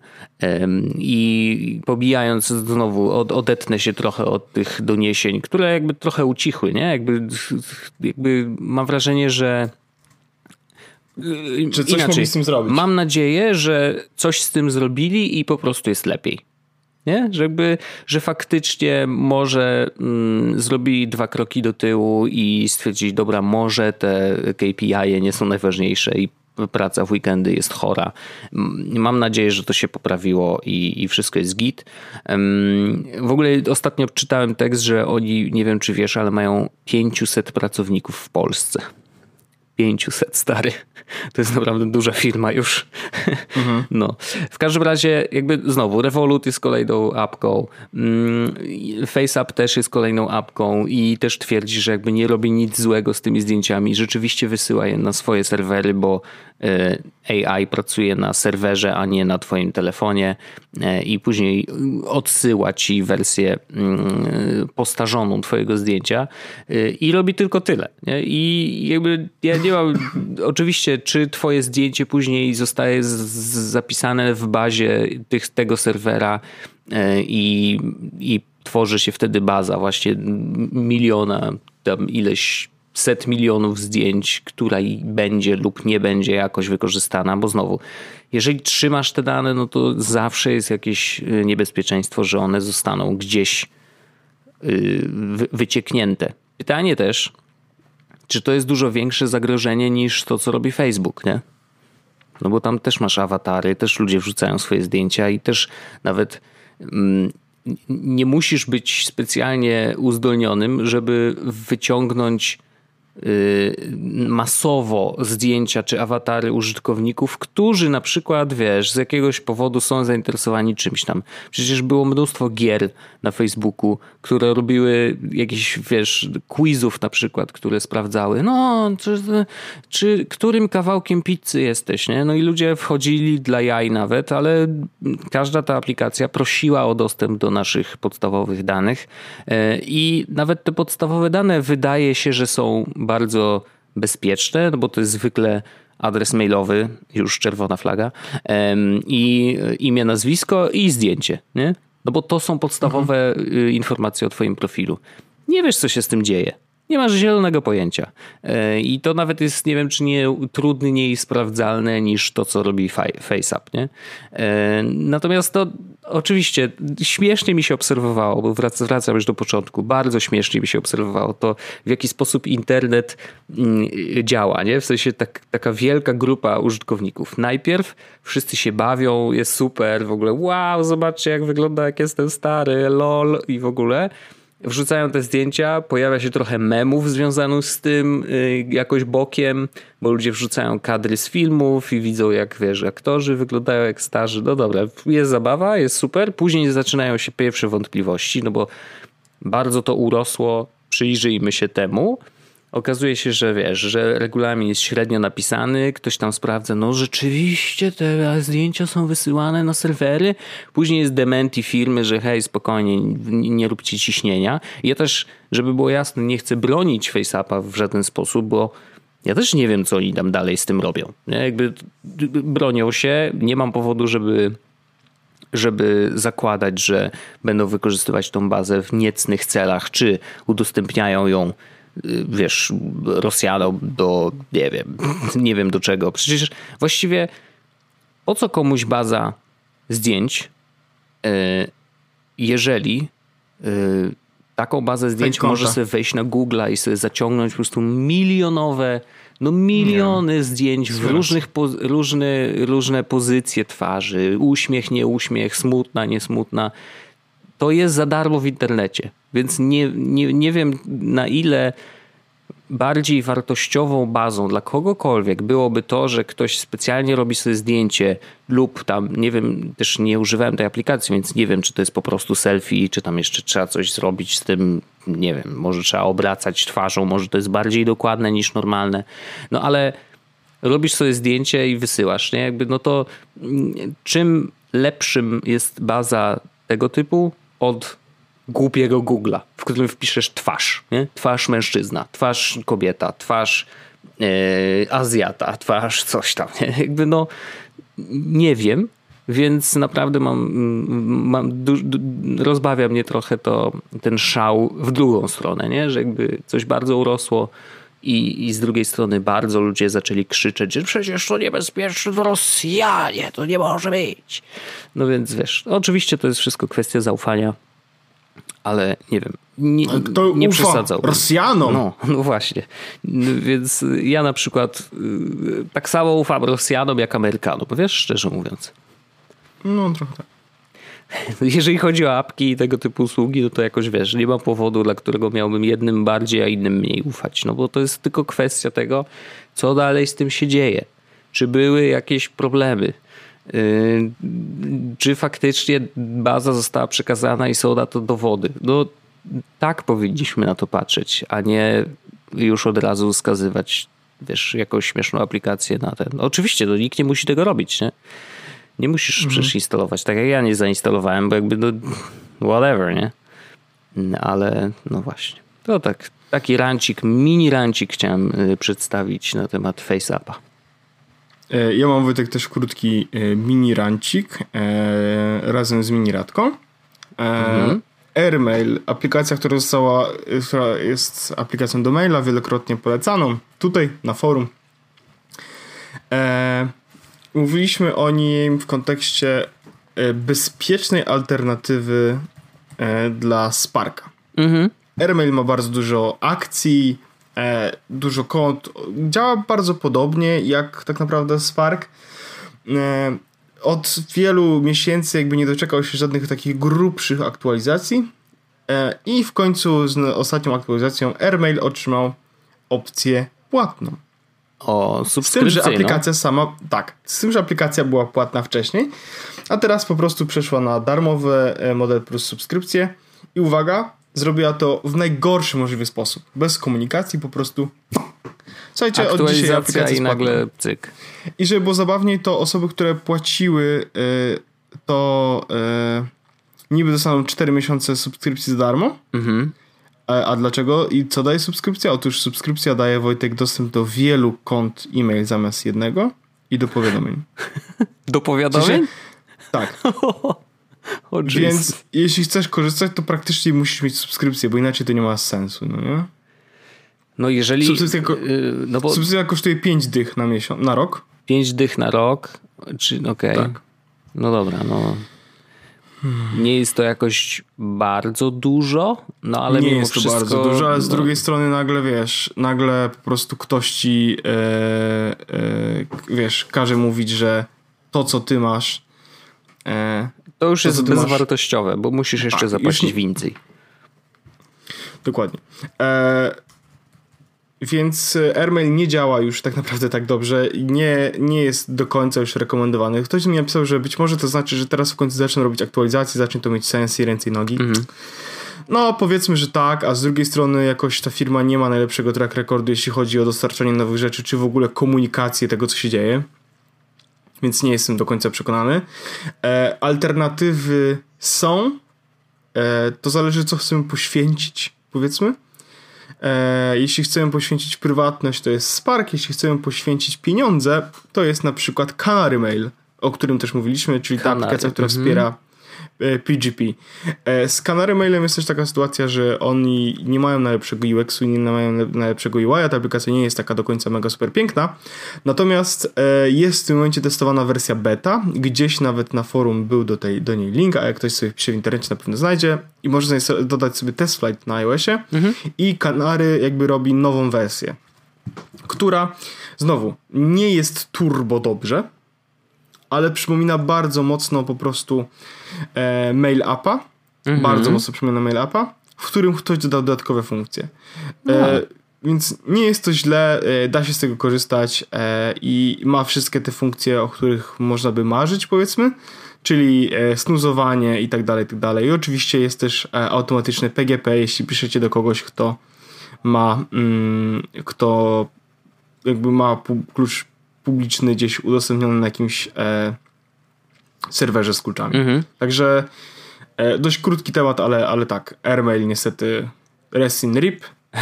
i pobijając znowu, odetnę się trochę od tych doniesień, które jakby trochę ucichły, nie? Jakby, jakby mam wrażenie, że czy coś Inaczej, z tym zrobić? Mam nadzieję, że coś z tym zrobili i po prostu jest lepiej. Nie? Żeby, że faktycznie może mm, zrobili dwa kroki do tyłu i stwierdzili, dobra, może te KPI nie są najważniejsze i praca w weekendy jest chora. Mam nadzieję, że to się poprawiło i, i wszystko jest git. W ogóle ostatnio czytałem tekst, że oni, nie wiem czy wiesz, ale mają 500 pracowników w Polsce. 500 stary. To jest naprawdę duża firma już. Mhm. No. W każdym razie, jakby znowu, Revolut jest kolejną apką, mm, FaceApp też jest kolejną apką i też twierdzi, że jakby nie robi nic złego z tymi zdjęciami. Rzeczywiście wysyła je na swoje serwery, bo e, AI pracuje na serwerze, a nie na twoim telefonie e, i później odsyła ci wersję mm, postarzoną twojego zdjęcia e, i robi tylko tyle. I jakby ja nie mam, oczywiście, czy twoje zdjęcie później zostaje zapisane w bazie tych, tego serwera e, i, i tworzy się wtedy baza właśnie miliona, tam ileś set milionów zdjęć, która będzie lub nie będzie jakoś wykorzystana, bo znowu, jeżeli trzymasz te dane, no to zawsze jest jakieś y, niebezpieczeństwo, że one zostaną gdzieś y, wycieknięte. Pytanie też, czy to jest dużo większe zagrożenie niż to, co robi Facebook, nie? No bo tam też masz awatary, też ludzie wrzucają swoje zdjęcia i też nawet mm, nie musisz być specjalnie uzdolnionym, żeby wyciągnąć masowo zdjęcia czy awatary użytkowników, którzy na przykład, wiesz, z jakiegoś powodu są zainteresowani czymś tam. Przecież było mnóstwo gier na Facebooku, które robiły jakieś, wiesz, quizów na przykład, które sprawdzały, no, czy, czy którym kawałkiem pizzy jesteś, nie? No i ludzie wchodzili dla jaj nawet, ale każda ta aplikacja prosiła o dostęp do naszych podstawowych danych e, i nawet te podstawowe dane wydaje się, że są bardzo bezpieczne, no bo to jest zwykle adres mailowy, już czerwona flaga, i imię, nazwisko i zdjęcie, nie? No bo to są podstawowe mhm. Y, informacje o twoim profilu. Nie wiesz, co się z tym dzieje. Nie masz zielonego pojęcia. E, I to nawet jest, nie wiem, czy nie trudniej sprawdzalne niż to, co robi FaceApp, nie? E, natomiast to oczywiście śmiesznie mi się obserwowało, bo wracam już do początku, bardzo śmiesznie mi się obserwowało to, w jaki sposób internet mm, działa, nie? W sensie tak, taka wielka grupa użytkowników. Najpierw wszyscy się bawią, jest super, w ogóle wow, zobaczcie jak wygląda, jak jestem stary, lol i w ogóle wrzucają te zdjęcia, pojawia się trochę memów związanych z tym y, jakoś bokiem, bo ludzie wrzucają kadry z filmów i widzą jak, wiesz, aktorzy wyglądają jak starzy. No dobra, jest zabawa, jest super. Później zaczynają się pierwsze wątpliwości, no bo bardzo to urosło, przyjrzyjmy się temu. Okazuje się, że wiesz, że regulamin jest średnio napisany, ktoś tam sprawdza, no rzeczywiście te zdjęcia są wysyłane na serwery. Później jest dementi firmy, że hej, spokojnie, nie róbcie ciśnienia. Ja też, żeby było jasne, nie chcę bronić FaceAppa w żaden sposób, bo ja też nie wiem, co oni tam dalej z tym robią. Jakby bronią się, nie mam powodu, żeby żeby zakładać, że będą wykorzystywać tą bazę w niecnych celach, czy udostępniają ją wiesz, Rosjanom do, nie wiem, (laughs) nie wiem do czego. Przecież właściwie po co komuś baza zdjęć, e, jeżeli e, taką bazę zdjęć może sobie wejść na Google i sobie zaciągnąć po prostu milionowe, no miliony nie. zdjęć w różnych, różne, różne pozycje twarzy, uśmiech, nie uśmiech, smutna, niesmutna. To jest za darmo w internecie. Więc nie, nie, nie wiem na ile bardziej wartościową bazą dla kogokolwiek byłoby to, że ktoś specjalnie robi sobie zdjęcie lub tam, nie wiem, też nie używałem tej aplikacji, więc nie wiem, czy to jest po prostu selfie, czy tam jeszcze trzeba coś zrobić z tym, nie wiem, może trzeba obracać twarzą, może to jest bardziej dokładne niż normalne. No ale robisz sobie zdjęcie i wysyłasz, nie? Jakby no to mm, czym lepszym jest baza tego typu od głupiego Google'a, w którym wpiszesz twarz, nie? Twarz mężczyzna, twarz kobieta, twarz yy, Azjata, twarz coś tam, nie? Jakby no nie wiem, więc naprawdę mam, mam du, du, rozbawia mnie trochę to, ten szał w drugą stronę, nie? że jakby coś bardzo urosło i, i z drugiej strony bardzo ludzie zaczęli krzyczeć, że przecież to niebezpieczne, to Rosjanie, to nie może być. No więc wiesz, oczywiście to jest wszystko kwestia zaufania ale nie wiem, nie, Kto nie przesadzał. Rosjanom? No, no właśnie. Więc ja na przykład y, tak samo ufam Rosjanom jak Amerykanom, wiesz, szczerze mówiąc. No, trochę tak. (laughs) Jeżeli chodzi o apki i tego typu usługi, no to jakoś wiesz, nie ma powodu, dla którego miałbym jednym bardziej, a innym mniej ufać. No bo to jest tylko kwestia tego, co dalej z tym się dzieje. Czy były jakieś problemy? Yy, czy faktycznie baza została przekazana i są na to dowody. No tak powinniśmy na to patrzeć, a nie już od razu wskazywać wiesz, jakąś śmieszną aplikację na ten. No, oczywiście, no, nikt nie musi tego robić, nie? Nie musisz mhm. przecież instalować, tak jak ja nie zainstalowałem, bo jakby no whatever, nie? Ale no właśnie. To tak, taki rancik, mini rancik chciałem y, przedstawić na temat FaceAppa. E, ja mam Wojtek też krótki e, mini rancik e, razem z mini radką. Mhm. Airmail, aplikacja, która została, która jest aplikacją do maila, wielokrotnie polecaną tutaj na forum. mówiliśmy o nim w kontekście bezpiecznej alternatywy dla Sparka. Mhm. Airmail ma bardzo dużo akcji, dużo kont. Działa bardzo podobnie jak tak naprawdę Spark. E, od wielu miesięcy jakby nie doczekał się żadnych takich grubszych aktualizacji e, i w końcu z ostatnią aktualizacją AirMail otrzymał opcję płatną. O, z tym, że aplikacja sama, tak, z tym, że aplikacja była płatna wcześniej, a teraz po prostu przeszła na darmowy e, model plus subskrypcję i uwaga, zrobiła to w najgorszy możliwy sposób. Bez komunikacji, po prostu. Słuchajcie, od dzisiaj aplikacja i nagle cyk. I żeby było zabawniej, to osoby, które płaciły, y, to y, niby dostaną 4 miesiące subskrypcji za darmo. Mhm. A, a, dlaczego? I co daje subskrypcja? Otóż subskrypcja daje Wojtek dostęp do wielu kont e-mail zamiast jednego i do powiadomień. (laughs) do powiadomień? tak. (laughs) Oh, Więc jeśli chcesz korzystać, to praktycznie musisz mieć subskrypcję, bo inaczej to nie ma sensu, no nie? No jeżeli... Subskrypcja, ko- yy, no bo subskrypcja kosztuje 5 dych na miesiąc, na rok. 5 dych na rok, czy okej. Tak. No dobra, no. Nie jest to jakoś bardzo dużo, no ale nie jest to wszystko, bardzo dużo, ale z no, drugiej strony nagle wiesz, nagle po prostu ktoś ci e, e, wiesz, każe mówić, że to co ty masz e, To już to, jest bezwartościowe, bo musisz jeszcze już zapłacić nie- więcej. Dokładnie. E, więc AirMail nie działa już tak naprawdę tak dobrze i nie, nie jest do końca już rekomendowany. Ktoś mi napisał, że być może to znaczy, że teraz w końcu zaczną robić aktualizacje, zacznie to mieć sens i ręce i nogi. No, powiedzmy, że tak, a z drugiej strony jakoś ta firma nie ma najlepszego track recordu, jeśli chodzi o dostarczanie nowych rzeczy, czy w ogóle komunikację tego, co się dzieje. Więc nie jestem do końca przekonany. E, alternatywy są. E, to zależy, co chcemy poświęcić, powiedzmy. E, jeśli chcemy poświęcić prywatność, to jest Spark. Jeśli chcemy poświęcić pieniądze, to jest na przykład Canary Mail, o którym też mówiliśmy, czyli ta Canary, aplikacja, która mhm. wspiera PGP. E, Z Canary Mailem jest też taka sytuacja, że oni nie mają najlepszego UX-u nie mają naj- najlepszego UI, ta aplikacja nie jest taka do końca mega super piękna. Natomiast e, jest w tym momencie testowana wersja beta. Gdzieś nawet na forum był do, tej, do niej link, a jak ktoś sobie pisze w internecie, na pewno znajdzie. I można dodać sobie test flight na iOSie. I Canary jakby robi nową wersję, która znowu nie jest turbo dobrze, ale przypomina bardzo mocno po prostu e, mail appa. Bardzo mocno przypomina mail appa, w którym ktoś dodał dodatkowe funkcje. E, więc nie jest to źle, e, da się z tego korzystać e, i ma wszystkie te funkcje, o których można by marzyć, powiedzmy. Czyli snuzowanie i tak dalej, i tak dalej. I oczywiście jest też automatyczne PGP, jeśli piszecie do kogoś, kto ma, mm, kto jakby ma klucz publiczny gdzieś udostępniony na jakimś serwerze z kluczami. Mhm. Także e, dość krótki temat, ale, ale tak, AirMail niestety rest in rip. (laughs)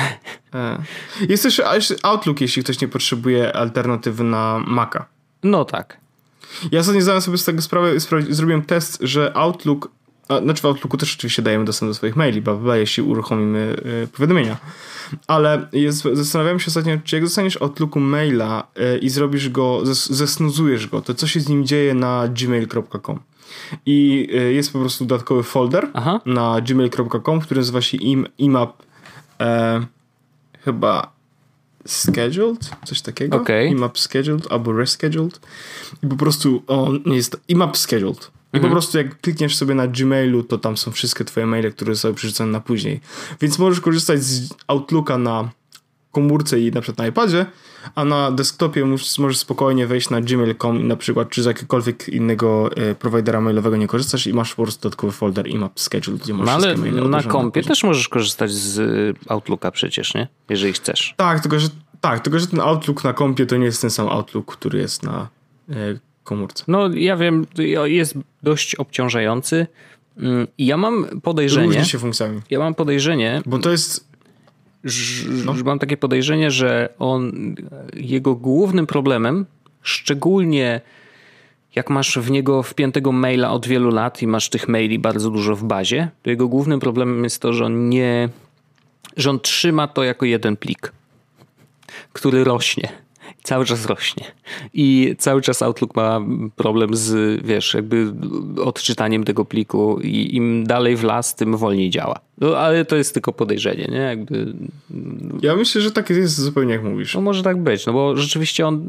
E, jest też Outlook, jeśli ktoś nie potrzebuje alternatywy na Maca. No tak. Ja ostatnio zdałem sobie z tego sprawę, spra- zrobiłem test, że Outlook, a, znaczy w Outlooku też oczywiście dajemy dostęp do swoich maili, bla, jeśli uruchomimy y, powiadomienia. Ale jest, zastanawiałem się ostatnio, czy jak dostaniesz Outlooku maila y, i zrobisz go, zes, zesnuzujesz go, to co się z nim dzieje na gmail.com. I y, jest po prostu dodatkowy folder Aha. na gmail.com, który nazywa się im, imap e, chyba scheduled, coś takiego. Okej. Imap scheduled albo rescheduled. I po prostu on jest imap scheduled. I Mhm. po prostu jak klikniesz sobie na Gmailu, to tam są wszystkie twoje maile, które zostały przerzucone na później. Więc możesz korzystać z Outlooka na komórce i na przykład na iPadzie, a na desktopie możesz spokojnie wejść na gmail.com i na przykład, czy z jakiegokolwiek innego e, prowajdera mailowego nie korzystasz i masz po prostu dodatkowy folder imap scheduled, gdzie możesz No ale na kompie też możesz korzystać z y, Outlooka przecież, nie? Jeżeli chcesz. Tak, tylko że, tak, tylko że ten Outlook na kompie to nie jest ten sam Outlook, który jest na e, komórce. No ja wiem, jest dość obciążający Mm, i ja mam podejrzenie, Różni się funkcjami. ja mam podejrzenie, Bo to jest. No. mam takie podejrzenie, że on, jego głównym problemem, szczególnie jak masz w niego wpiętego maila od wielu lat i masz tych maili bardzo dużo w bazie, to jego głównym problemem jest to, że on nie, że on trzyma to jako jeden plik, który rośnie. Cały czas rośnie. I cały czas Outlook ma problem z, wiesz, jakby odczytaniem tego pliku i im dalej w las, tym wolniej działa. No, ale to jest tylko podejrzenie, nie? Jakby, Ja myślę, że tak jest zupełnie jak mówisz. no może tak być, no bo rzeczywiście on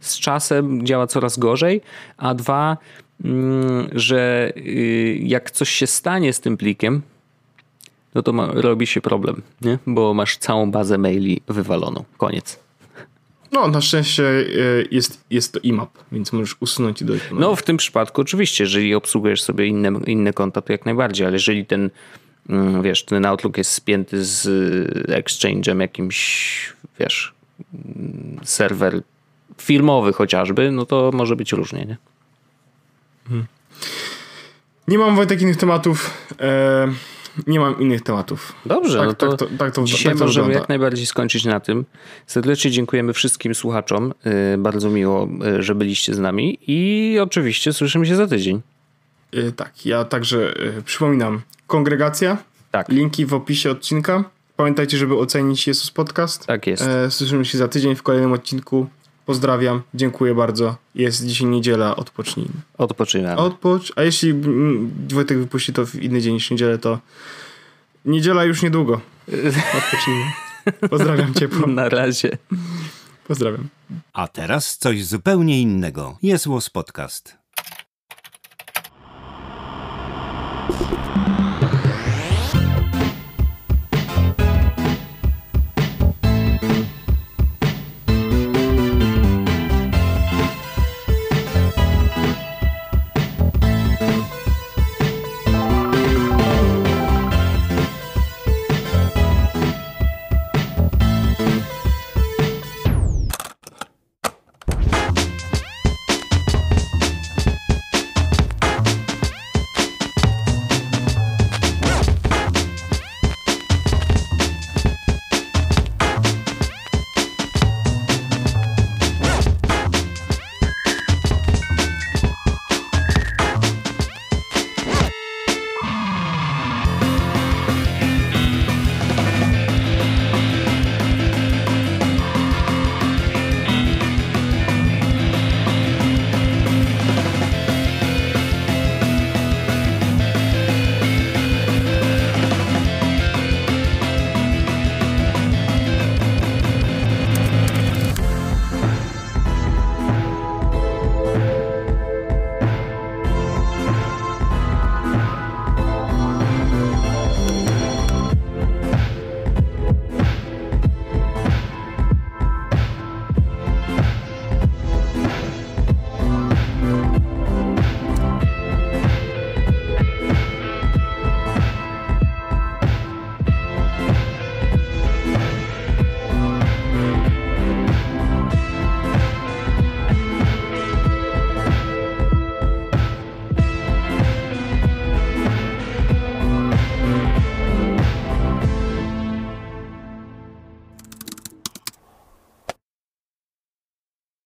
z czasem działa coraz gorzej, a dwa, mm, że y, jak coś się stanie z tym plikiem, no to ma, robi się problem, nie? Bo masz całą bazę maili wywaloną. Koniec. No, na szczęście e, jest, jest to IMAP, więc możesz usunąć i dojść. do No w tym przypadku oczywiście, jeżeli obsługujesz sobie inne, inne konta, to jak najbardziej, ale jeżeli ten, mm, wiesz, ten Outlook jest spięty z y, Exchange'em jakimś, wiesz, mm, serwer firmowy chociażby, no to może być różnie, nie? Nie mam Wojtek innych tematów. E, nie mam innych tematów. Dobrze, Tak, no to, tak to- tak to- dzisiaj tak to możemy wygląda. jak najbardziej skończyć na tym. Serdecznie dziękujemy wszystkim słuchaczom. y, Bardzo miło, y, że byliście z nami i oczywiście słyszymy się za tydzień. E, tak, ja także przypominam. Kongregacja. Tak. Linki w opisie odcinka. Pamiętajcie, żeby ocenić Jesus Podcast. Tak jest. Słyszymy się za tydzień w kolejnym odcinku. Pozdrawiam, dziękuję bardzo. Jest dzisiaj niedziela, odpocznijmy. Odpoczynamy. Odpocz, a jeśli Wojtek wypuści to w inny dzień niż niedzielę, to niedziela już niedługo. Odpocznijmy. Pozdrawiam ciepło. Na razie. Pozdrawiam. A teraz coś zupełnie innego. Jest Podcast.